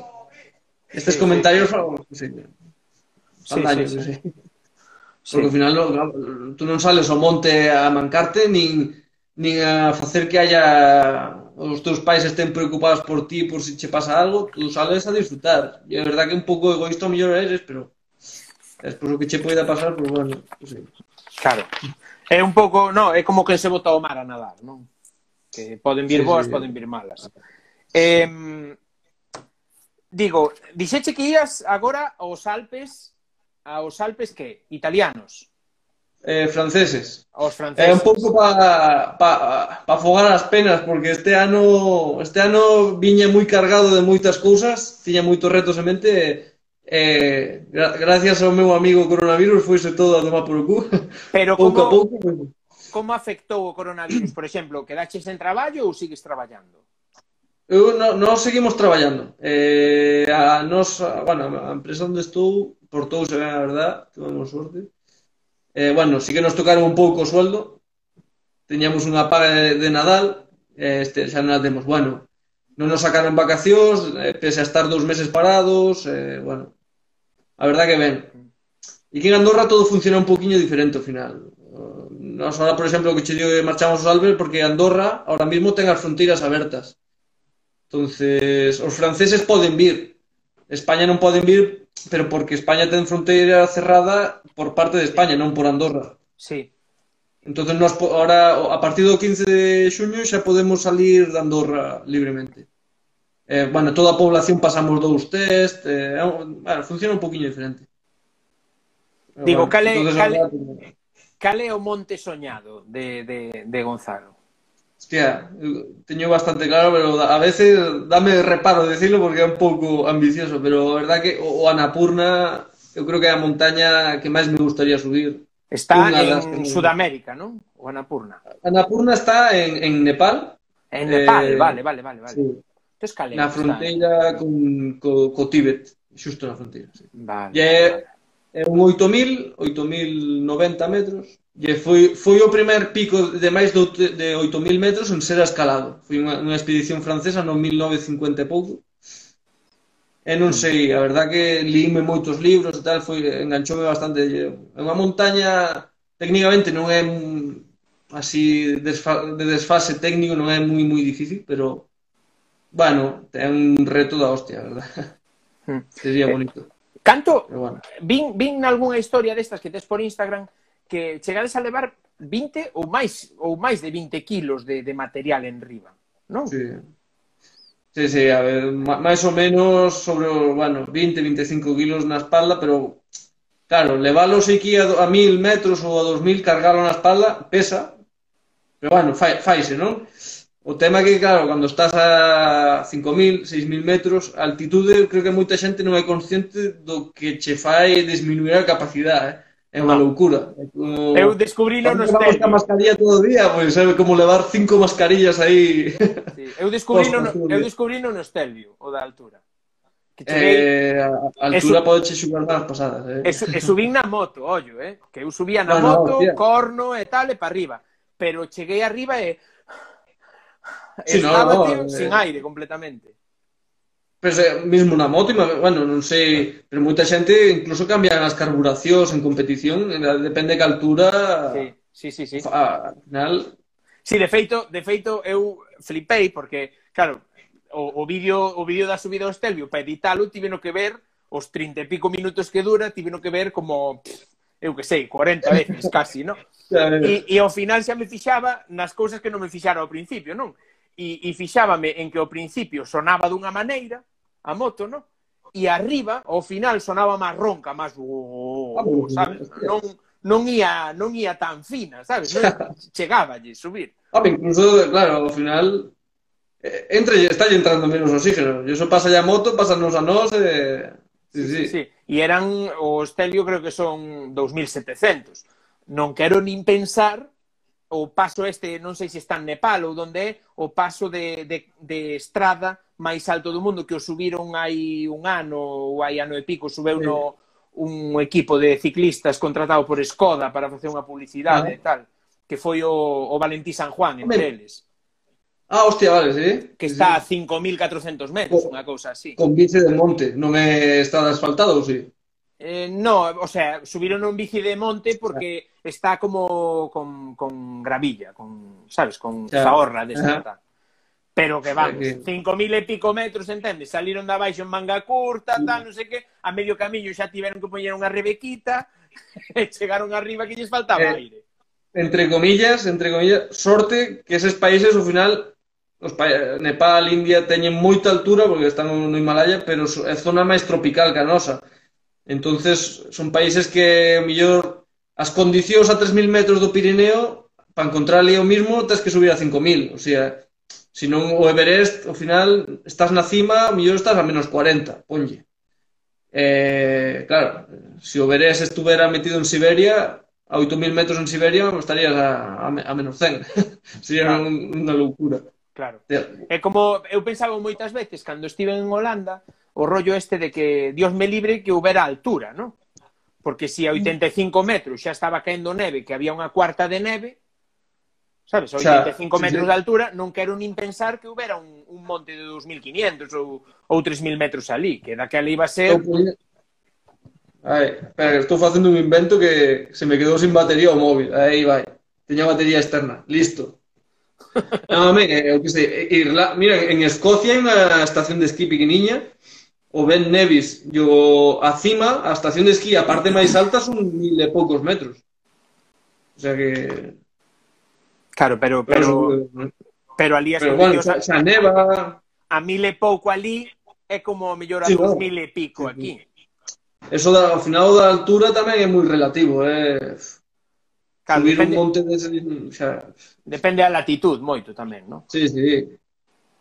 Estes
sí,
comentarios sí. algo, que sí.
Sí,
daño,
sí, sí. sí.
Porque ao final no, tú non sales ao monte a mancarte nin, nin a facer que haya os teus pais estén preocupados por ti por se si che pasa algo, tú sales a disfrutar. E é verdad que un pouco egoísta o mellor eres, pero despois o que che poida pasar, pues bueno, pues, sí.
Claro. É un pouco, no, é como que se bota o mar a nadar, non? Que poden vir
sí,
boas,
sí.
poden vir malas. Eh, digo, 17 que ías agora aos Alpes, aos Alpes que? Italianos.
Eh, franceses.
Aos
eh,
franceses.
É un pouco para pa, pa afogar as penas, porque este ano este ano viña moi cargado de moitas cousas, tiña moitos retos en mente, eh, gra gracias ao meu amigo coronavirus foise todo a tomar por o cu.
Pero
pouco
como,
a pouco.
Como afectou o coronavirus, por exemplo? Quedaches sen traballo ou sigues traballando?
Eu no, nós seguimos traballando. Eh, a nos, bueno, a empresa onde estou portouse ben, a verdad, tivemos sorte. Eh, bueno, si que nos tocaron un pouco o sueldo. Teñamos unha paga de, de Nadal, eh, este, xa non a temos, bueno, non nos sacaron vacacións, eh, pese a estar dous meses parados, eh, bueno, a verdad que ben. E que en Andorra todo funciona un poquinho diferente ao final. Nos ahora, por exemplo, o que che digo que marchamos aos Albert, porque Andorra ahora mismo ten as fronteiras abertas Entonces, os franceses poden vir. España non poden vir, pero porque España ten fronteira cerrada por parte de España, non por Andorra.
Sí.
Entonces, nos, ahora, a partir do 15 de xuño xa podemos salir de Andorra libremente. Eh, bueno, toda a población pasamos dous test, eh, bueno, funciona un poquinho diferente.
Eh, Digo, bueno, cale, cale, cale o monte soñado de, de, de Gonzalo?
Hostia, teño bastante claro, pero a veces dame reparo decirlo porque é un pouco ambicioso, pero a verdad que o Anapurna eu creo que é a montaña que máis me gustaría subir.
Está en. Sudamérica, non? O Anapurna.
Anapurna está en, en Nepal.
En Nepal, eh, vale, vale, vale. vale. Sí.
Entonces, cale, na fronteira está? con, co, co Tíbet, xusto na fronteira. Sí.
Vale,
e é, vale. é un 8.000, 8.090 metros, E foi, foi o primer pico de máis de 8.000 metros en ser escalado. Foi unha, unha expedición francesa no 1950 e pouco. E non sei, a verdad que liime moitos libros e tal, foi, enganchoume bastante. É unha montaña, técnicamente non é así desfa, de desfase técnico, non é moi moi difícil, pero, bueno, é un reto da hostia, a verdad. Hmm. Sería eh, bonito.
Canto, bueno. vin, vin algunha historia destas que tes por Instagram, que chegades a levar 20 ou máis ou máis de 20 kilos de, de material en riba, non?
Sí. Sí, sí, a ver, máis ou menos sobre, bueno, 20, 25 kilos na espalda, pero claro, leválo aquí a, a 1000 metros ou a 2000, cargalo na espalda, pesa, pero bueno, fai, faise, non? O tema é que, claro, cando estás a 5.000, 6.000 metros, altitude, creo que moita xente non é consciente do que che fai disminuir a capacidade, eh? É unha ah. loucura.
Como... Eu descubrino no estéreo.
Levamos a mascarilla todo o día, pois pues, é como levar cinco mascarillas aí.
Sí. Eu descubrino, no, eu descubrino no estéreo, o da altura.
Que cheguei... Eh, a altura pode che xugar nas pasadas, eh?
E, su... e subín na moto, ollo, eh? Que eu subía na no, moto, no, corno e tal, e para arriba. Pero cheguei arriba e... Sí, Estaba, no, no, tío, eh... sin aire completamente.
Pero eh, mesmo na moto, bueno, non sei, pero moita xente incluso cambian as carburacións en competición, depende que altura...
Sí, sí, sí. sí.
Al final...
Sí, de feito, de feito eu flipei porque, claro, o, o vídeo o vídeo da subida ao Estelvio para editalo tiveno que ver os 30 e pico minutos que dura, tiveno que ver como eu que sei, 40 veces casi, non? e, e ao final xa me fixaba nas cousas que non me fixara ao principio, non? E, e fixábame en que ao principio sonaba dunha maneira, a moto, no? E arriba, ao final, sonaba máis ronca, máis... Oh, oh, oh", sabes? Non, non ia, non ia tan fina, sabes? Non, chegaba lle subir.
Home, incluso, claro, ao final, eh, entre lle está entrando menos oxígeno. E iso pasa a moto, pasanos a nós, e... Sí, sí, sí.
sí. E eran, o Estelio creo que son 2.700. Non quero nin pensar o paso este, non sei se está en Nepal ou donde é, o paso de, de, de estrada máis alto do mundo que o subiron hai un ano ou hai ano e pico, subeu no un equipo de ciclistas contratado por Skoda para facer unha publicidade ah. e tal, que foi o, o Valentí San Juan, entre eles.
Ah, hostia, vale, sí.
Que está sí. a 5.400 metros, unha cousa así.
Con bici de monte, non é está asfaltado, ou sí?
Eh, no, o sea, subiron un bici de monte porque está como con, con gravilla, con, sabes, con claro. zahorra desnata. De pero que vamos, cinco mil e pico metros, entendes? Saliron da baixo en manga curta, tal, mm. non sei que, a medio camiño xa tiveron que poñer unha rebequita, e chegaron arriba que lles faltaba eh, aire.
Entre comillas, entre comillas, sorte que eses países, ao final, os pa... Nepal, India, teñen moita altura, porque están no Himalaya, pero é zona máis tropical que a nosa. entonces son países que, ao mellor, as condicións a 3.000 metros do Pirineo, para encontrar ali o mismo, tens que subir a 5.000, o sea, Si non o Everest, ao final, estás na cima, mellor estás a menos 40, ponlle. Eh, claro, se o Everest estuvera metido en Siberia, a 8.000 metros en Siberia, estarías a, a, a menos 100. Sería claro. unha loucura.
Claro. É como eu pensaba moitas veces cando estive en Holanda, o rollo este de que Dios me libre que houbera altura, non? Porque se si a mm. 85 metros xa estaba caendo neve, que había unha cuarta de neve, Sabes, aos 25
metros sí, sí.
de altura non quero nin pensar que houbera un, un monte de 2.500 ou, ou 3.000 metros ali, que daquela iba a ser...
Ai, espera, que estou facendo un invento que se me quedou sin batería o móvil. Aí vai. Teña batería externa. Listo. No, men, eu que sei, Irla... mira, en Escocia hai unha estación de esquí pequeniña o Ben Nevis yo, a cima, a estación de esquí, a parte máis alta son mil e poucos metros. O sea que
Claro, pero pero pero mm, ali as
pero, bueno, xa, xa neva
a mil e pouco ali é como mellor a
sí,
dos
bueno.
mil e pico aquí.
Eso da, ao final da altura tamén é moi relativo, é
Claro,
Subir
depende,
un monte dese, xa...
depende a latitud moito tamén, non?
Sí, sí.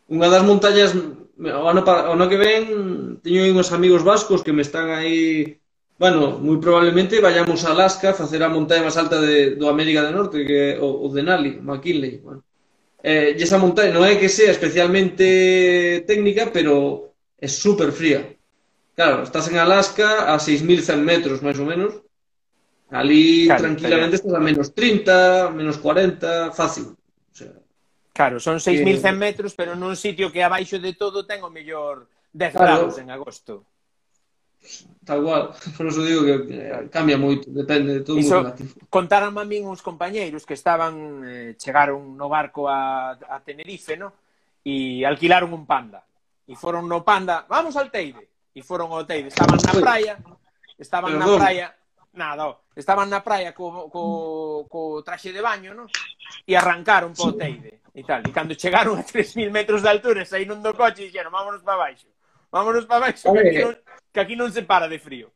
Unha das montañas o ano, para, o ano que ven teño uns amigos vascos que me están aí Bueno, moi probablemente vayamos a Alaska a facer a montaña máis alta de, do América do Norte, que o, o Denali, McKinley. Bueno. Eh, e esa montaña non é que sea especialmente técnica, pero é super fría. Claro, estás en Alaska a 6.100 metros, máis ou menos. Ali
claro,
tranquilamente estás a menos 30, menos 40, fácil. O sea,
Claro, son 6.100 metros, pero nun sitio que abaixo de todo ten o mellor 10
claro.
graus en agosto
tal cual. Por eso digo que eh, cambia moito, depende de todo
Iso,
relativo.
Contaron a min uns compañeiros que estaban, eh, chegaron no barco a, a Tenerife, no? E alquilaron un panda. E foron no panda, vamos al Teide. E foron ao Teide, estaban na praia, estaban
Perdón.
na praia, nada, estaban na praia co, co, co traxe de baño, no? E arrancaron po. Teide e tal. E cando chegaron a 3.000 metros de altura, saíron do coche e dixeron, vámonos para baixo. Vámonos para baixo, que aquí non, que aquí non se para de frío.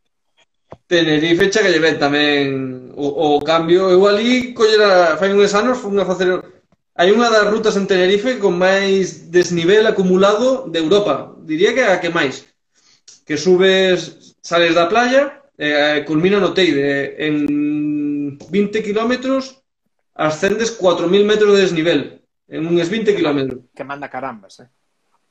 Tenerife chega lle ben tamén o, o cambio. Eu ali collera, fai uns anos, fun a facer... Hai unha das rutas en Tenerife con máis desnivel acumulado de Europa. Diría que a que máis. Que subes, sales da playa, eh, culmina no Teide. En 20 kilómetros ascendes 4.000 metros de desnivel. En uns 20 kilómetros.
Que manda carambas, eh?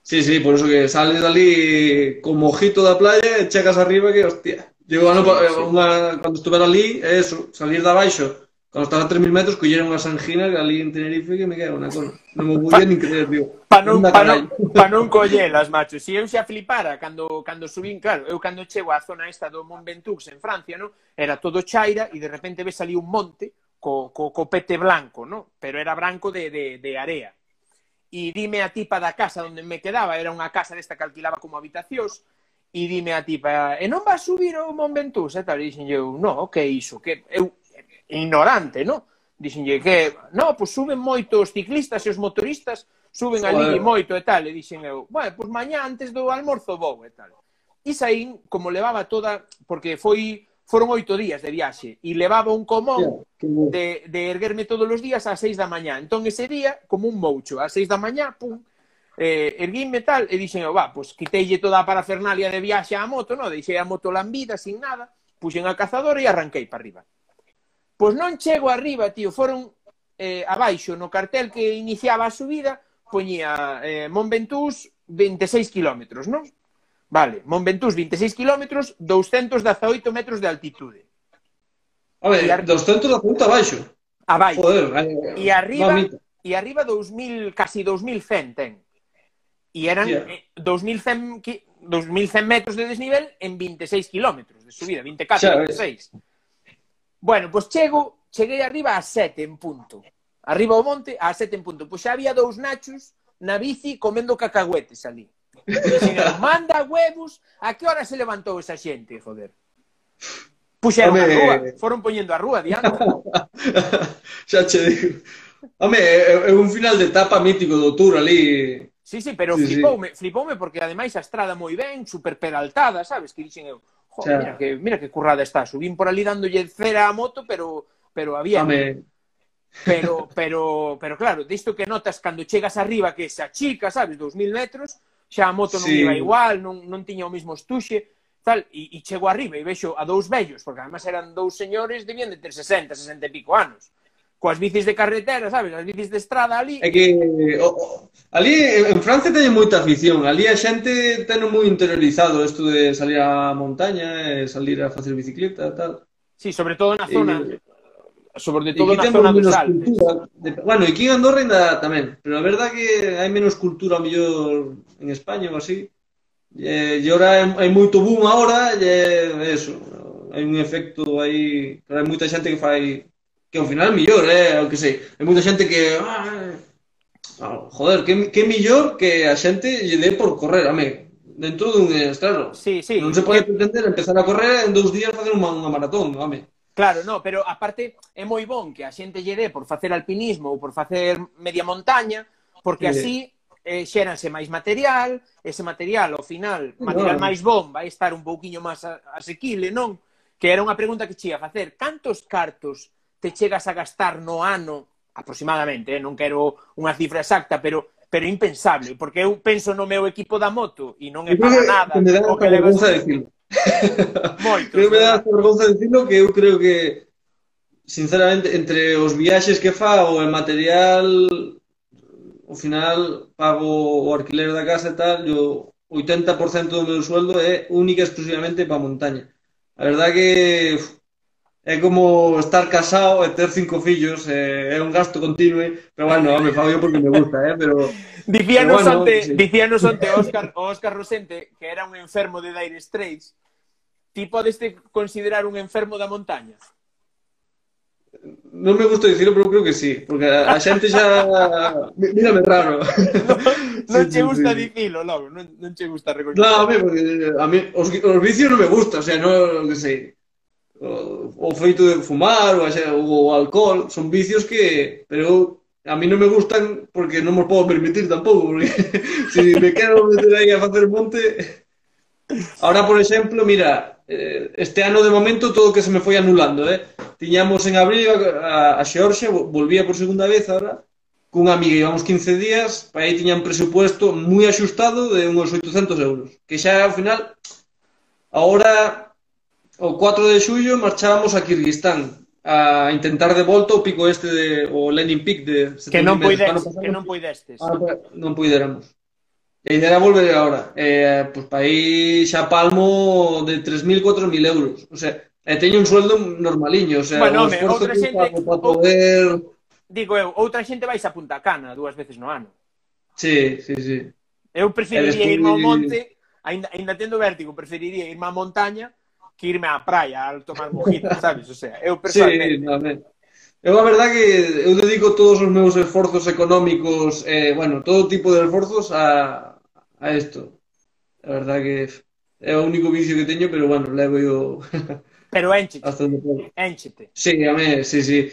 Sí, sí, por eso que sales ali con mojito da playa e chegas arriba que, hostia. Llego ano,
sí, sí.
Una, cando estuver ali, é eso, salir de abaixo. Cando estás a 3.000 metros, colleron unha sanjina que ali en Tenerife que me queda unha cola. Non me podía nin creer, digo.
Pa non, pa non, pa non collelas, macho. Si eu xa flipara cando, cando subín, claro, eu cando chego á zona esta do Mont Ventoux en Francia, no? era todo chaira e de repente ves ali un monte co, co, co pete blanco, no? pero era branco de, de, de area e dime a tipa da casa onde me quedaba, era unha casa desta que alquilaba como habitacións, e dime a tipa, e non vas subir o Monventús? E tal, e dixen eu, no, que iso, que eu, ignorante, no? Dixenlle que, no, pois suben moito os ciclistas e os motoristas, suben ali
e
moito e tal, e dixen eu, bueno, pois mañá antes do almorzo vou e tal. E saín, como levaba toda, porque foi foron oito días de viaxe e levaba un comón de, de erguerme todos os días ás seis da mañá. Entón ese día, como un moucho, ás seis da mañá, pum, eh, erguíme tal e dixen, oh, va, pois quiteille toda a parafernalia de viaxe á moto, no? deixei a moto lambida, sin nada, puxen a cazadora e arranquei para arriba. Pois non chego arriba, tío, foron eh, abaixo, no cartel que iniciaba a subida, poñía eh, Monventús 26 kilómetros, non? Vale, Monventús, 26 km, 218 metros de altitude.
A ver,
ar...
218 abaixo.
Abaixo.
Joder,
e arriba,
mamita.
e arriba 2000, casi 2100 ten. E eran yeah. 2100 2100 metros de desnivel en 26 km de subida, 24,
xa,
26. Bueno, pois pues chego, cheguei arriba a 7 en punto. Arriba ao monte a 7 en punto. Pois pues xa había dous nachos na bici comendo cacahuetes ali. Dixen, manda huevos, a que hora se levantou esa xente, joder? Puxeron
Home...
a rúa, foron poñendo a rúa, diante.
Xa che digo. Home, é eh, eh, un final de etapa mítico do Tour ali.
Sí, sí, pero
sí, flipoume, sí.
flipoume porque ademais a estrada moi ben, super peraltada, sabes? Que dixen eu, jo,
xa.
mira, que, mira que currada está, subín por ali dándolle cera a moto, pero pero había...
Home,
Pero, pero, pero claro, disto que notas cando chegas arriba que se achica, sabes, 2000 metros, xa a moto non
sí.
iba igual, non, non tiña o mismo estuxe, tal, e, e chego arriba e vexo a dous vellos, porque además eran dous señores, debían de ter 60, 60 e pico anos coas bicis de carretera, sabes, as bicis de estrada ali.
É que o, o, ali en Francia teñen moita afición, ali a xente teno moi interiorizado isto de salir á montaña, salir a facer bicicleta, tal.
Sí, sobre todo na zona,
e
sobre todo na zona do
cultura. De, bueno, e aquí en Andorra ainda tamén, pero a verdad que hai menos cultura, mellor, en España ou así. Eh, e, e ora hai moito boom agora, e eso, hai un efecto aí, claro, hai moita xente que fai que ao final mellor, eh, o que sei. Hai moita xente que ah, ah, joder, que, que mellor que a xente lle dé por correr, ame, dentro dun, eh, claro.
Sí, sí.
Non se pode pretender empezar a correr en dous días facer unha, unha maratón, home.
Claro, no, pero aparte é moi bon que a xente lle dé por facer alpinismo ou por facer media montaña, porque así eh, xéranse máis material, ese material, ao final, material máis bon, vai estar un pouquiño máis asequible, non? Que era unha pregunta que chía facer. Cantos cartos te chegas a gastar no ano, aproximadamente, eh? non quero unha cifra exacta, pero pero impensable, porque eu penso no meu equipo da moto e non é para nada.
Que
o que levas...
decir,
Moitos,
creo que me dá vergonza dicirlo que eu creo que sinceramente entre os viaxes que fago e material ao final pago o alquiler da casa e tal, yo 80% do meu sueldo é única exclusivamente para montaña. A verdad que uf, é como estar casado e ter cinco fillos, eh, é un gasto continuo, pero bueno, me fago yo porque me gusta, eh, pero...
Dicíanos,
pero bueno,
ante,
sí.
dicíanos ante Óscar, Óscar Rosente, que era un enfermo de Dire Straits, ti podeste considerar un enfermo da montaña?
Non me gusta dicirlo, pero creo que sí, porque a xente xa... Mírame raro.
Non, non
sí,
che
sí,
gusta
sí.
dicilo, logo, non, non che gusta recoñecer.
No, a mí, porque a mí os, os vicios non me gusta, o sea, non, que sei, o, o feito de fumar, o, o alcohol, son vicios que, pero a mí non me gustan porque non me podo permitir tampouco, porque se si me quero meter aí a facer monte... Ahora, por exemplo, mira, eh, este ano de momento todo que se me foi anulando, eh? Tiñamos en abril a, a Xeorxe, volvía por segunda vez ahora, cunha amiga íbamos 15 días, para aí tiñan presupuesto moi axustado de uns 800 euros, que xa ao final, ahora o 4 de xullo marchábamos a Kirguistán a intentar de volta o pico este de o Lenin Peak de
que non poides, que non poidestes.
Ah, non poideramos. E ainda era volver agora. Eh, pois para aí xa palmo de 3.000, 4.000 euros. O sea, e teño un sueldo normaliño. O sea,
bueno,
o esforzo
outra xente,
para poder...
Digo eu, outra xente vais a Punta Cana dúas veces no ano.
Sí, sí, sí.
Eu preferiría
ir
irme ao monte, ainda, ainda tendo vértigo, preferiría irme á montaña que irme á praia a tomar mojitos, sabes? O sea, eu personalmente...
Sí, no, Eu a verdad que eu dedico todos os meus esforzos económicos, eh, bueno, todo tipo de esforzos a, a isto. A verdad que é o único vicio que teño, pero bueno, levo eu...
Pero énchete,
hasta onde podo.
énchete.
Sí, a mí, sí, sí.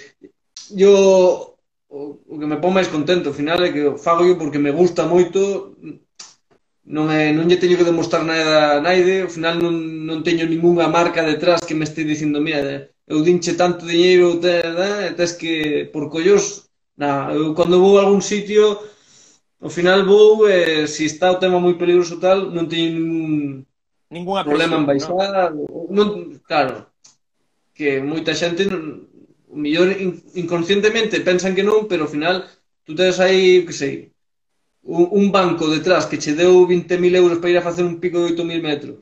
Yo o, o que me pon máis contento ao final é que o fago yo porque me gusta moito, non, é, non lle teño que demostrar nada a naide, ao final non, non teño ningunha marca detrás que me este dicindo, mira, eu dinche tanto diñeiro, te, te, tes que, por collos, na, eu cando vou a algún sitio, ao final vou, e, se está o tema moi peligroso tal, non teño ningún
Ninguna
problema presión, en
baixada, no?
non, claro, que moita xente, non, o mellor inconscientemente pensan que non, pero ao final, tú tes aí, que sei, un banco detrás que che deu 20.000 euros para ir a facer un pico de 8.000 metros,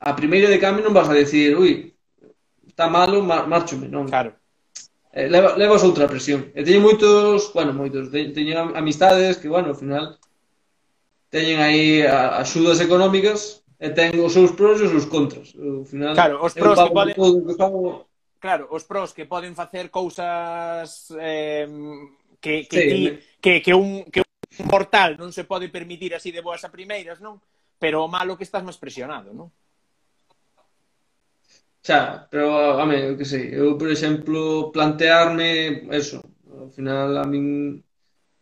a primeira de cambio non vas a decir, ui, está malo, márchome, non.
Claro.
Eh, leva, levas outra presión. E teño moitos, bueno, moitos, teño amistades que, bueno, ao final teñen aí axudas económicas e ten os seus pros e os seus contras. Ao final,
claro, os pros que poden...
Todo, que pago...
Claro, os pros que poden facer cousas eh, que, que,
sí,
ti,
me...
que, que, un, que mortal non se pode permitir así de boas a primeiras, non? Pero o malo que estás máis presionado, non?
Xa, pero, a mí, que sei, eu, por exemplo, plantearme eso, ao final, a min,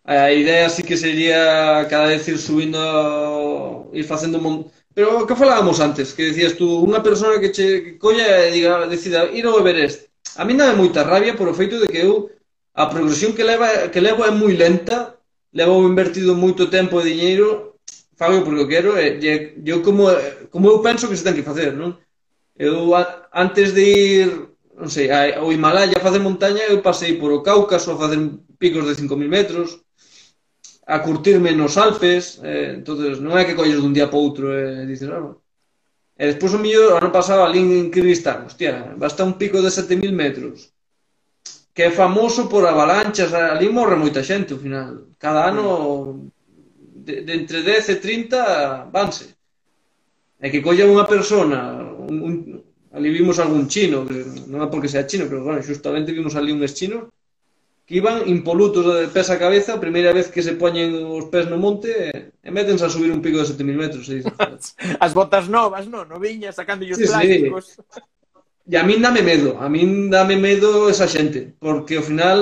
a idea sí que sería cada vez ir subindo, ir facendo mon... Pero que falábamos antes, que decías tú, unha persona que che que colla e diga, decida ir ao Everest. A mí dame moita rabia por o feito de que eu a progresión que leva que levo é moi lenta levo invertido moito tempo e diñeiro, fago porque o quero, e, eh, e eu como, como eu penso que se ten que facer, non? Eu a, antes de ir, non sei, ao Himalaya a facer montaña, eu pasei por o Cáucaso a facer picos de 5.000 metros, a curtirme nos Alpes, eh, entonces non é que colles dun día para outro e eh, dices, ah. E despois o millor, ano pasado, ali en Kirguistán, hostia, basta un pico de 7.000 metros que é famoso por avalanchas, ali morre moita xente ao final. Cada ano de, de entre 10 e 30 vanse. E que colla unha persona, un, un, ali vimos algún chino, que non é porque sea chino, pero bueno, justamente vimos ali un chino que iban impolutos de pés a cabeza, a primeira vez que se poñen os pés no monte e métense a subir un pico de 7000 metros. E dices,
As botas novas, non? Noviñas, sacando os sí, plásticos. Sí.
E a min dame medo, a min dame medo esa xente, porque ao final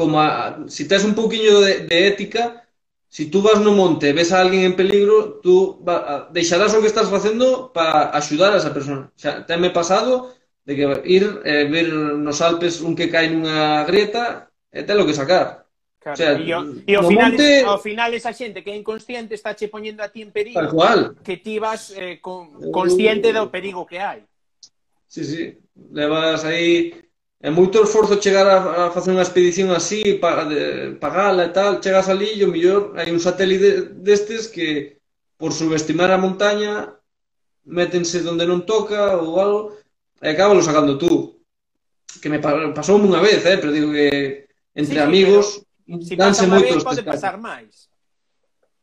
como a, si tes un pouquiño de, de ética, si tú vas no monte e ves a alguén en peligro, tú va, deixarás o que estás facendo para axudar a esa persona. Xa, teme pasado de que ir eh, ver nos Alpes un que cae nunha grieta e telo que sacar.
Claro, o sea, e, o, e ao, final, monte... ao final esa xente que é inconsciente está che poñendo a ti en perigo
Tal cual.
que ti vas eh, con, uh. consciente do perigo que hai.
Sí, sí. Levas aí... É moito esforzo chegar a, a facer unha expedición así, pa, de, pagala e tal, chegas ali e o millor hai un satélite destes que por subestimar a montaña métense onde non toca ou algo e acábalo sacando tú. Que me pasou unha vez, eh, pero digo que entre sí, amigos pero,
si danse moitos vez, pode pasar máis.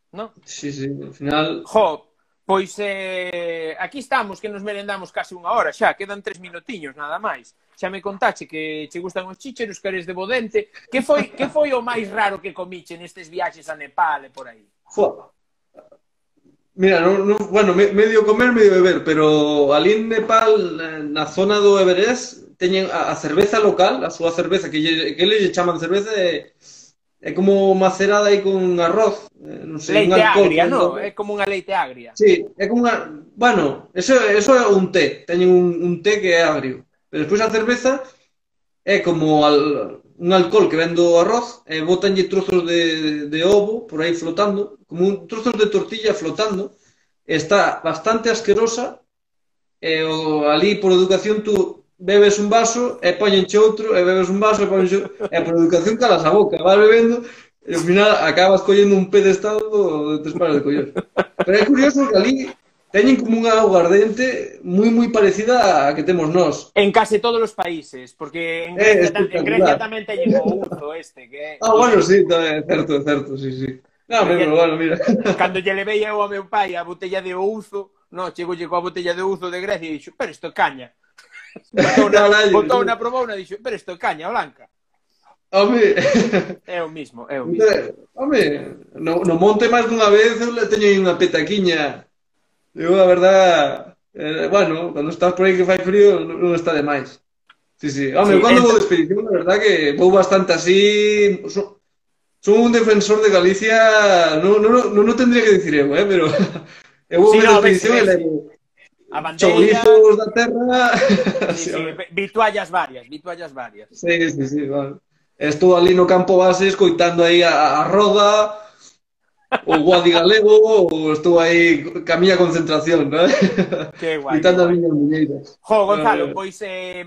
No?
Sí, sí, ao final...
Jo, Pois eh, aquí estamos, que nos merendamos case unha hora xa, quedan tres minutiños nada máis. Xa me contache que che gustan os chícheros, que eres de Bodente. Que foi, que foi o máis raro que comiche nestes viaxes a Nepal e por aí?
Fua. Mira, no, no, bueno, me, medio comer, medio beber, pero ali en Nepal, eh, na zona do Everest, teñen a, a cerveza local, a súa cerveza, que, lle, que lle chaman cerveza, eh, é como macerada aí con arroz, eh, non sei,
leite un alcohol, agria, non? No? É como unha leite agria.
Sí, é como unha, bueno, eso, eso é un té, teñen un, un té que é agrio. Pero despois a cerveza é como al, un alcohol que ven do arroz, e botanlle trozos de, de ovo por aí flotando, como un, trozos de tortilla flotando, está bastante asquerosa, e o, ali por educación tú bebes un vaso e poñenche outro, e bebes un vaso e poñenche e por educación calas a boca, vas bebendo e ao final acabas collendo un pedestal de tres pares de coller. Pero é curioso que ali teñen como unha aguardente moi moi parecida a que temos nós.
En case todos os países, porque en Grecia, eh, en Grecia tamén teñen o uso este. Que...
Ah, bueno, sí, tamén, certo, certo, sí, sí. Non, pero, bueno, mira.
Cando lle levei eu ao meu pai a botella de ouzo, no, chego lle coa botella de ouzo de Grecia e dixo, pero isto é caña. Botou, na, botou na promou e dixo, pero isto é caña blanca.
Home...
É o mismo, é o mismo.
Home, no, no monte máis dunha vez eu teño unha petaquiña. Eu, a verdad, eh, bueno, cando estás por aí que fai frío, non está de máis. Sí, sí. Home, sí, cando vou de expedición, a verdad que vou bastante así... Son, son un defensor de Galicia... Non no, no, no tendría que dicir eu, eh, pero... Eu vou sí, no, expedición e levo... A bandeira... Chourizos da terra...
Sí, sí, vituallas varias, vituallas varias.
Sí, sí, sí, vale. Estou ali no campo base escoitando aí a, a roda, o Guadi Galego, ou estou aí ca miña concentración, non?
Que guai.
Escoitando as miñas muñeiras.
Jo, Gonzalo, eh, pois eh,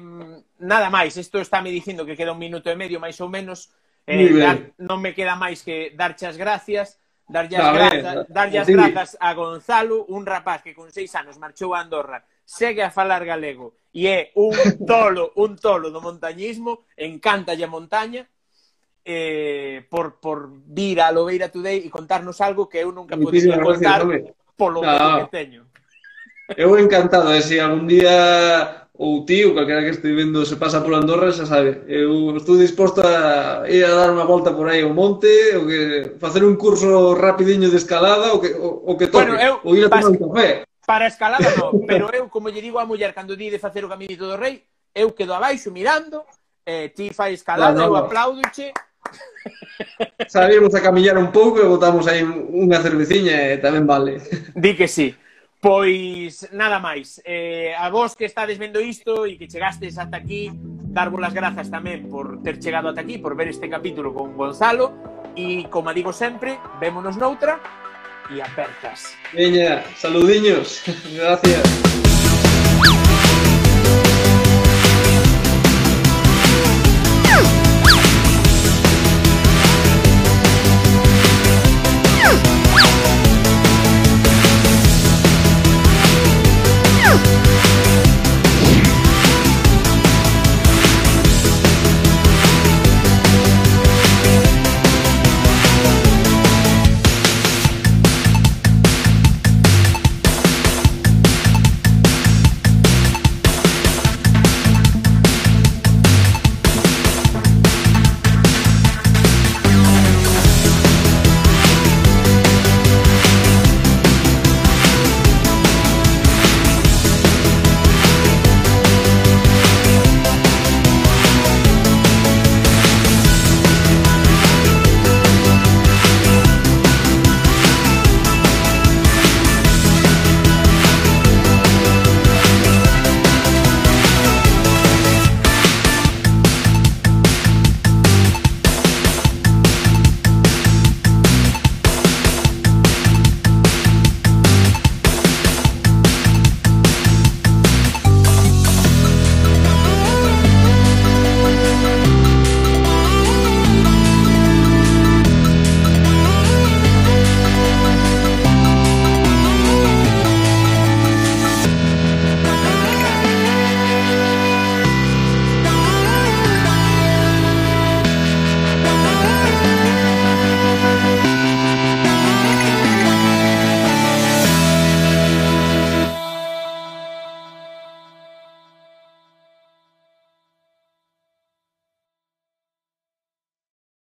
nada máis, isto está me dicindo que queda un minuto e medio máis ou menos, eh, dar, non me queda máis que darche as gracias, Darlle as, grazas, darlle as grazas a Gonzalo, un rapaz que con seis anos marchou a Andorra, segue a falar galego e é un tolo, un tolo do montañismo, encántalle a montaña, eh, por, por vir a Lobeira Today e contarnos algo que eu nunca podía contar gracias, polo no. que teño.
Eu encantado, e se algún día ou ti ou calquera que este vendo se pasa por Andorra xa sabe, eu estou disposto a ir a dar unha volta por aí ao monte ou que facer un curso rapidiño de escalada ou que, o, o que toque bueno, eu, ou ir a tomar un café
para escalada non, pero eu como lle digo a muller cando di de facer o caminito do rei eu quedo abaixo mirando eh, ti fai escalada, eu aplaudoche
Salimos a camiñar un pouco e botamos aí unha cerveciña e tamén vale.
Di que sí. Pois nada máis, eh, a vos que estades vendo isto e que chegastes ata aquí, darvos as grazas tamén por ter chegado ata aquí, por ver este capítulo con Gonzalo e, como digo sempre, vémonos noutra e apertas.
Veña, saludiños. Gracias.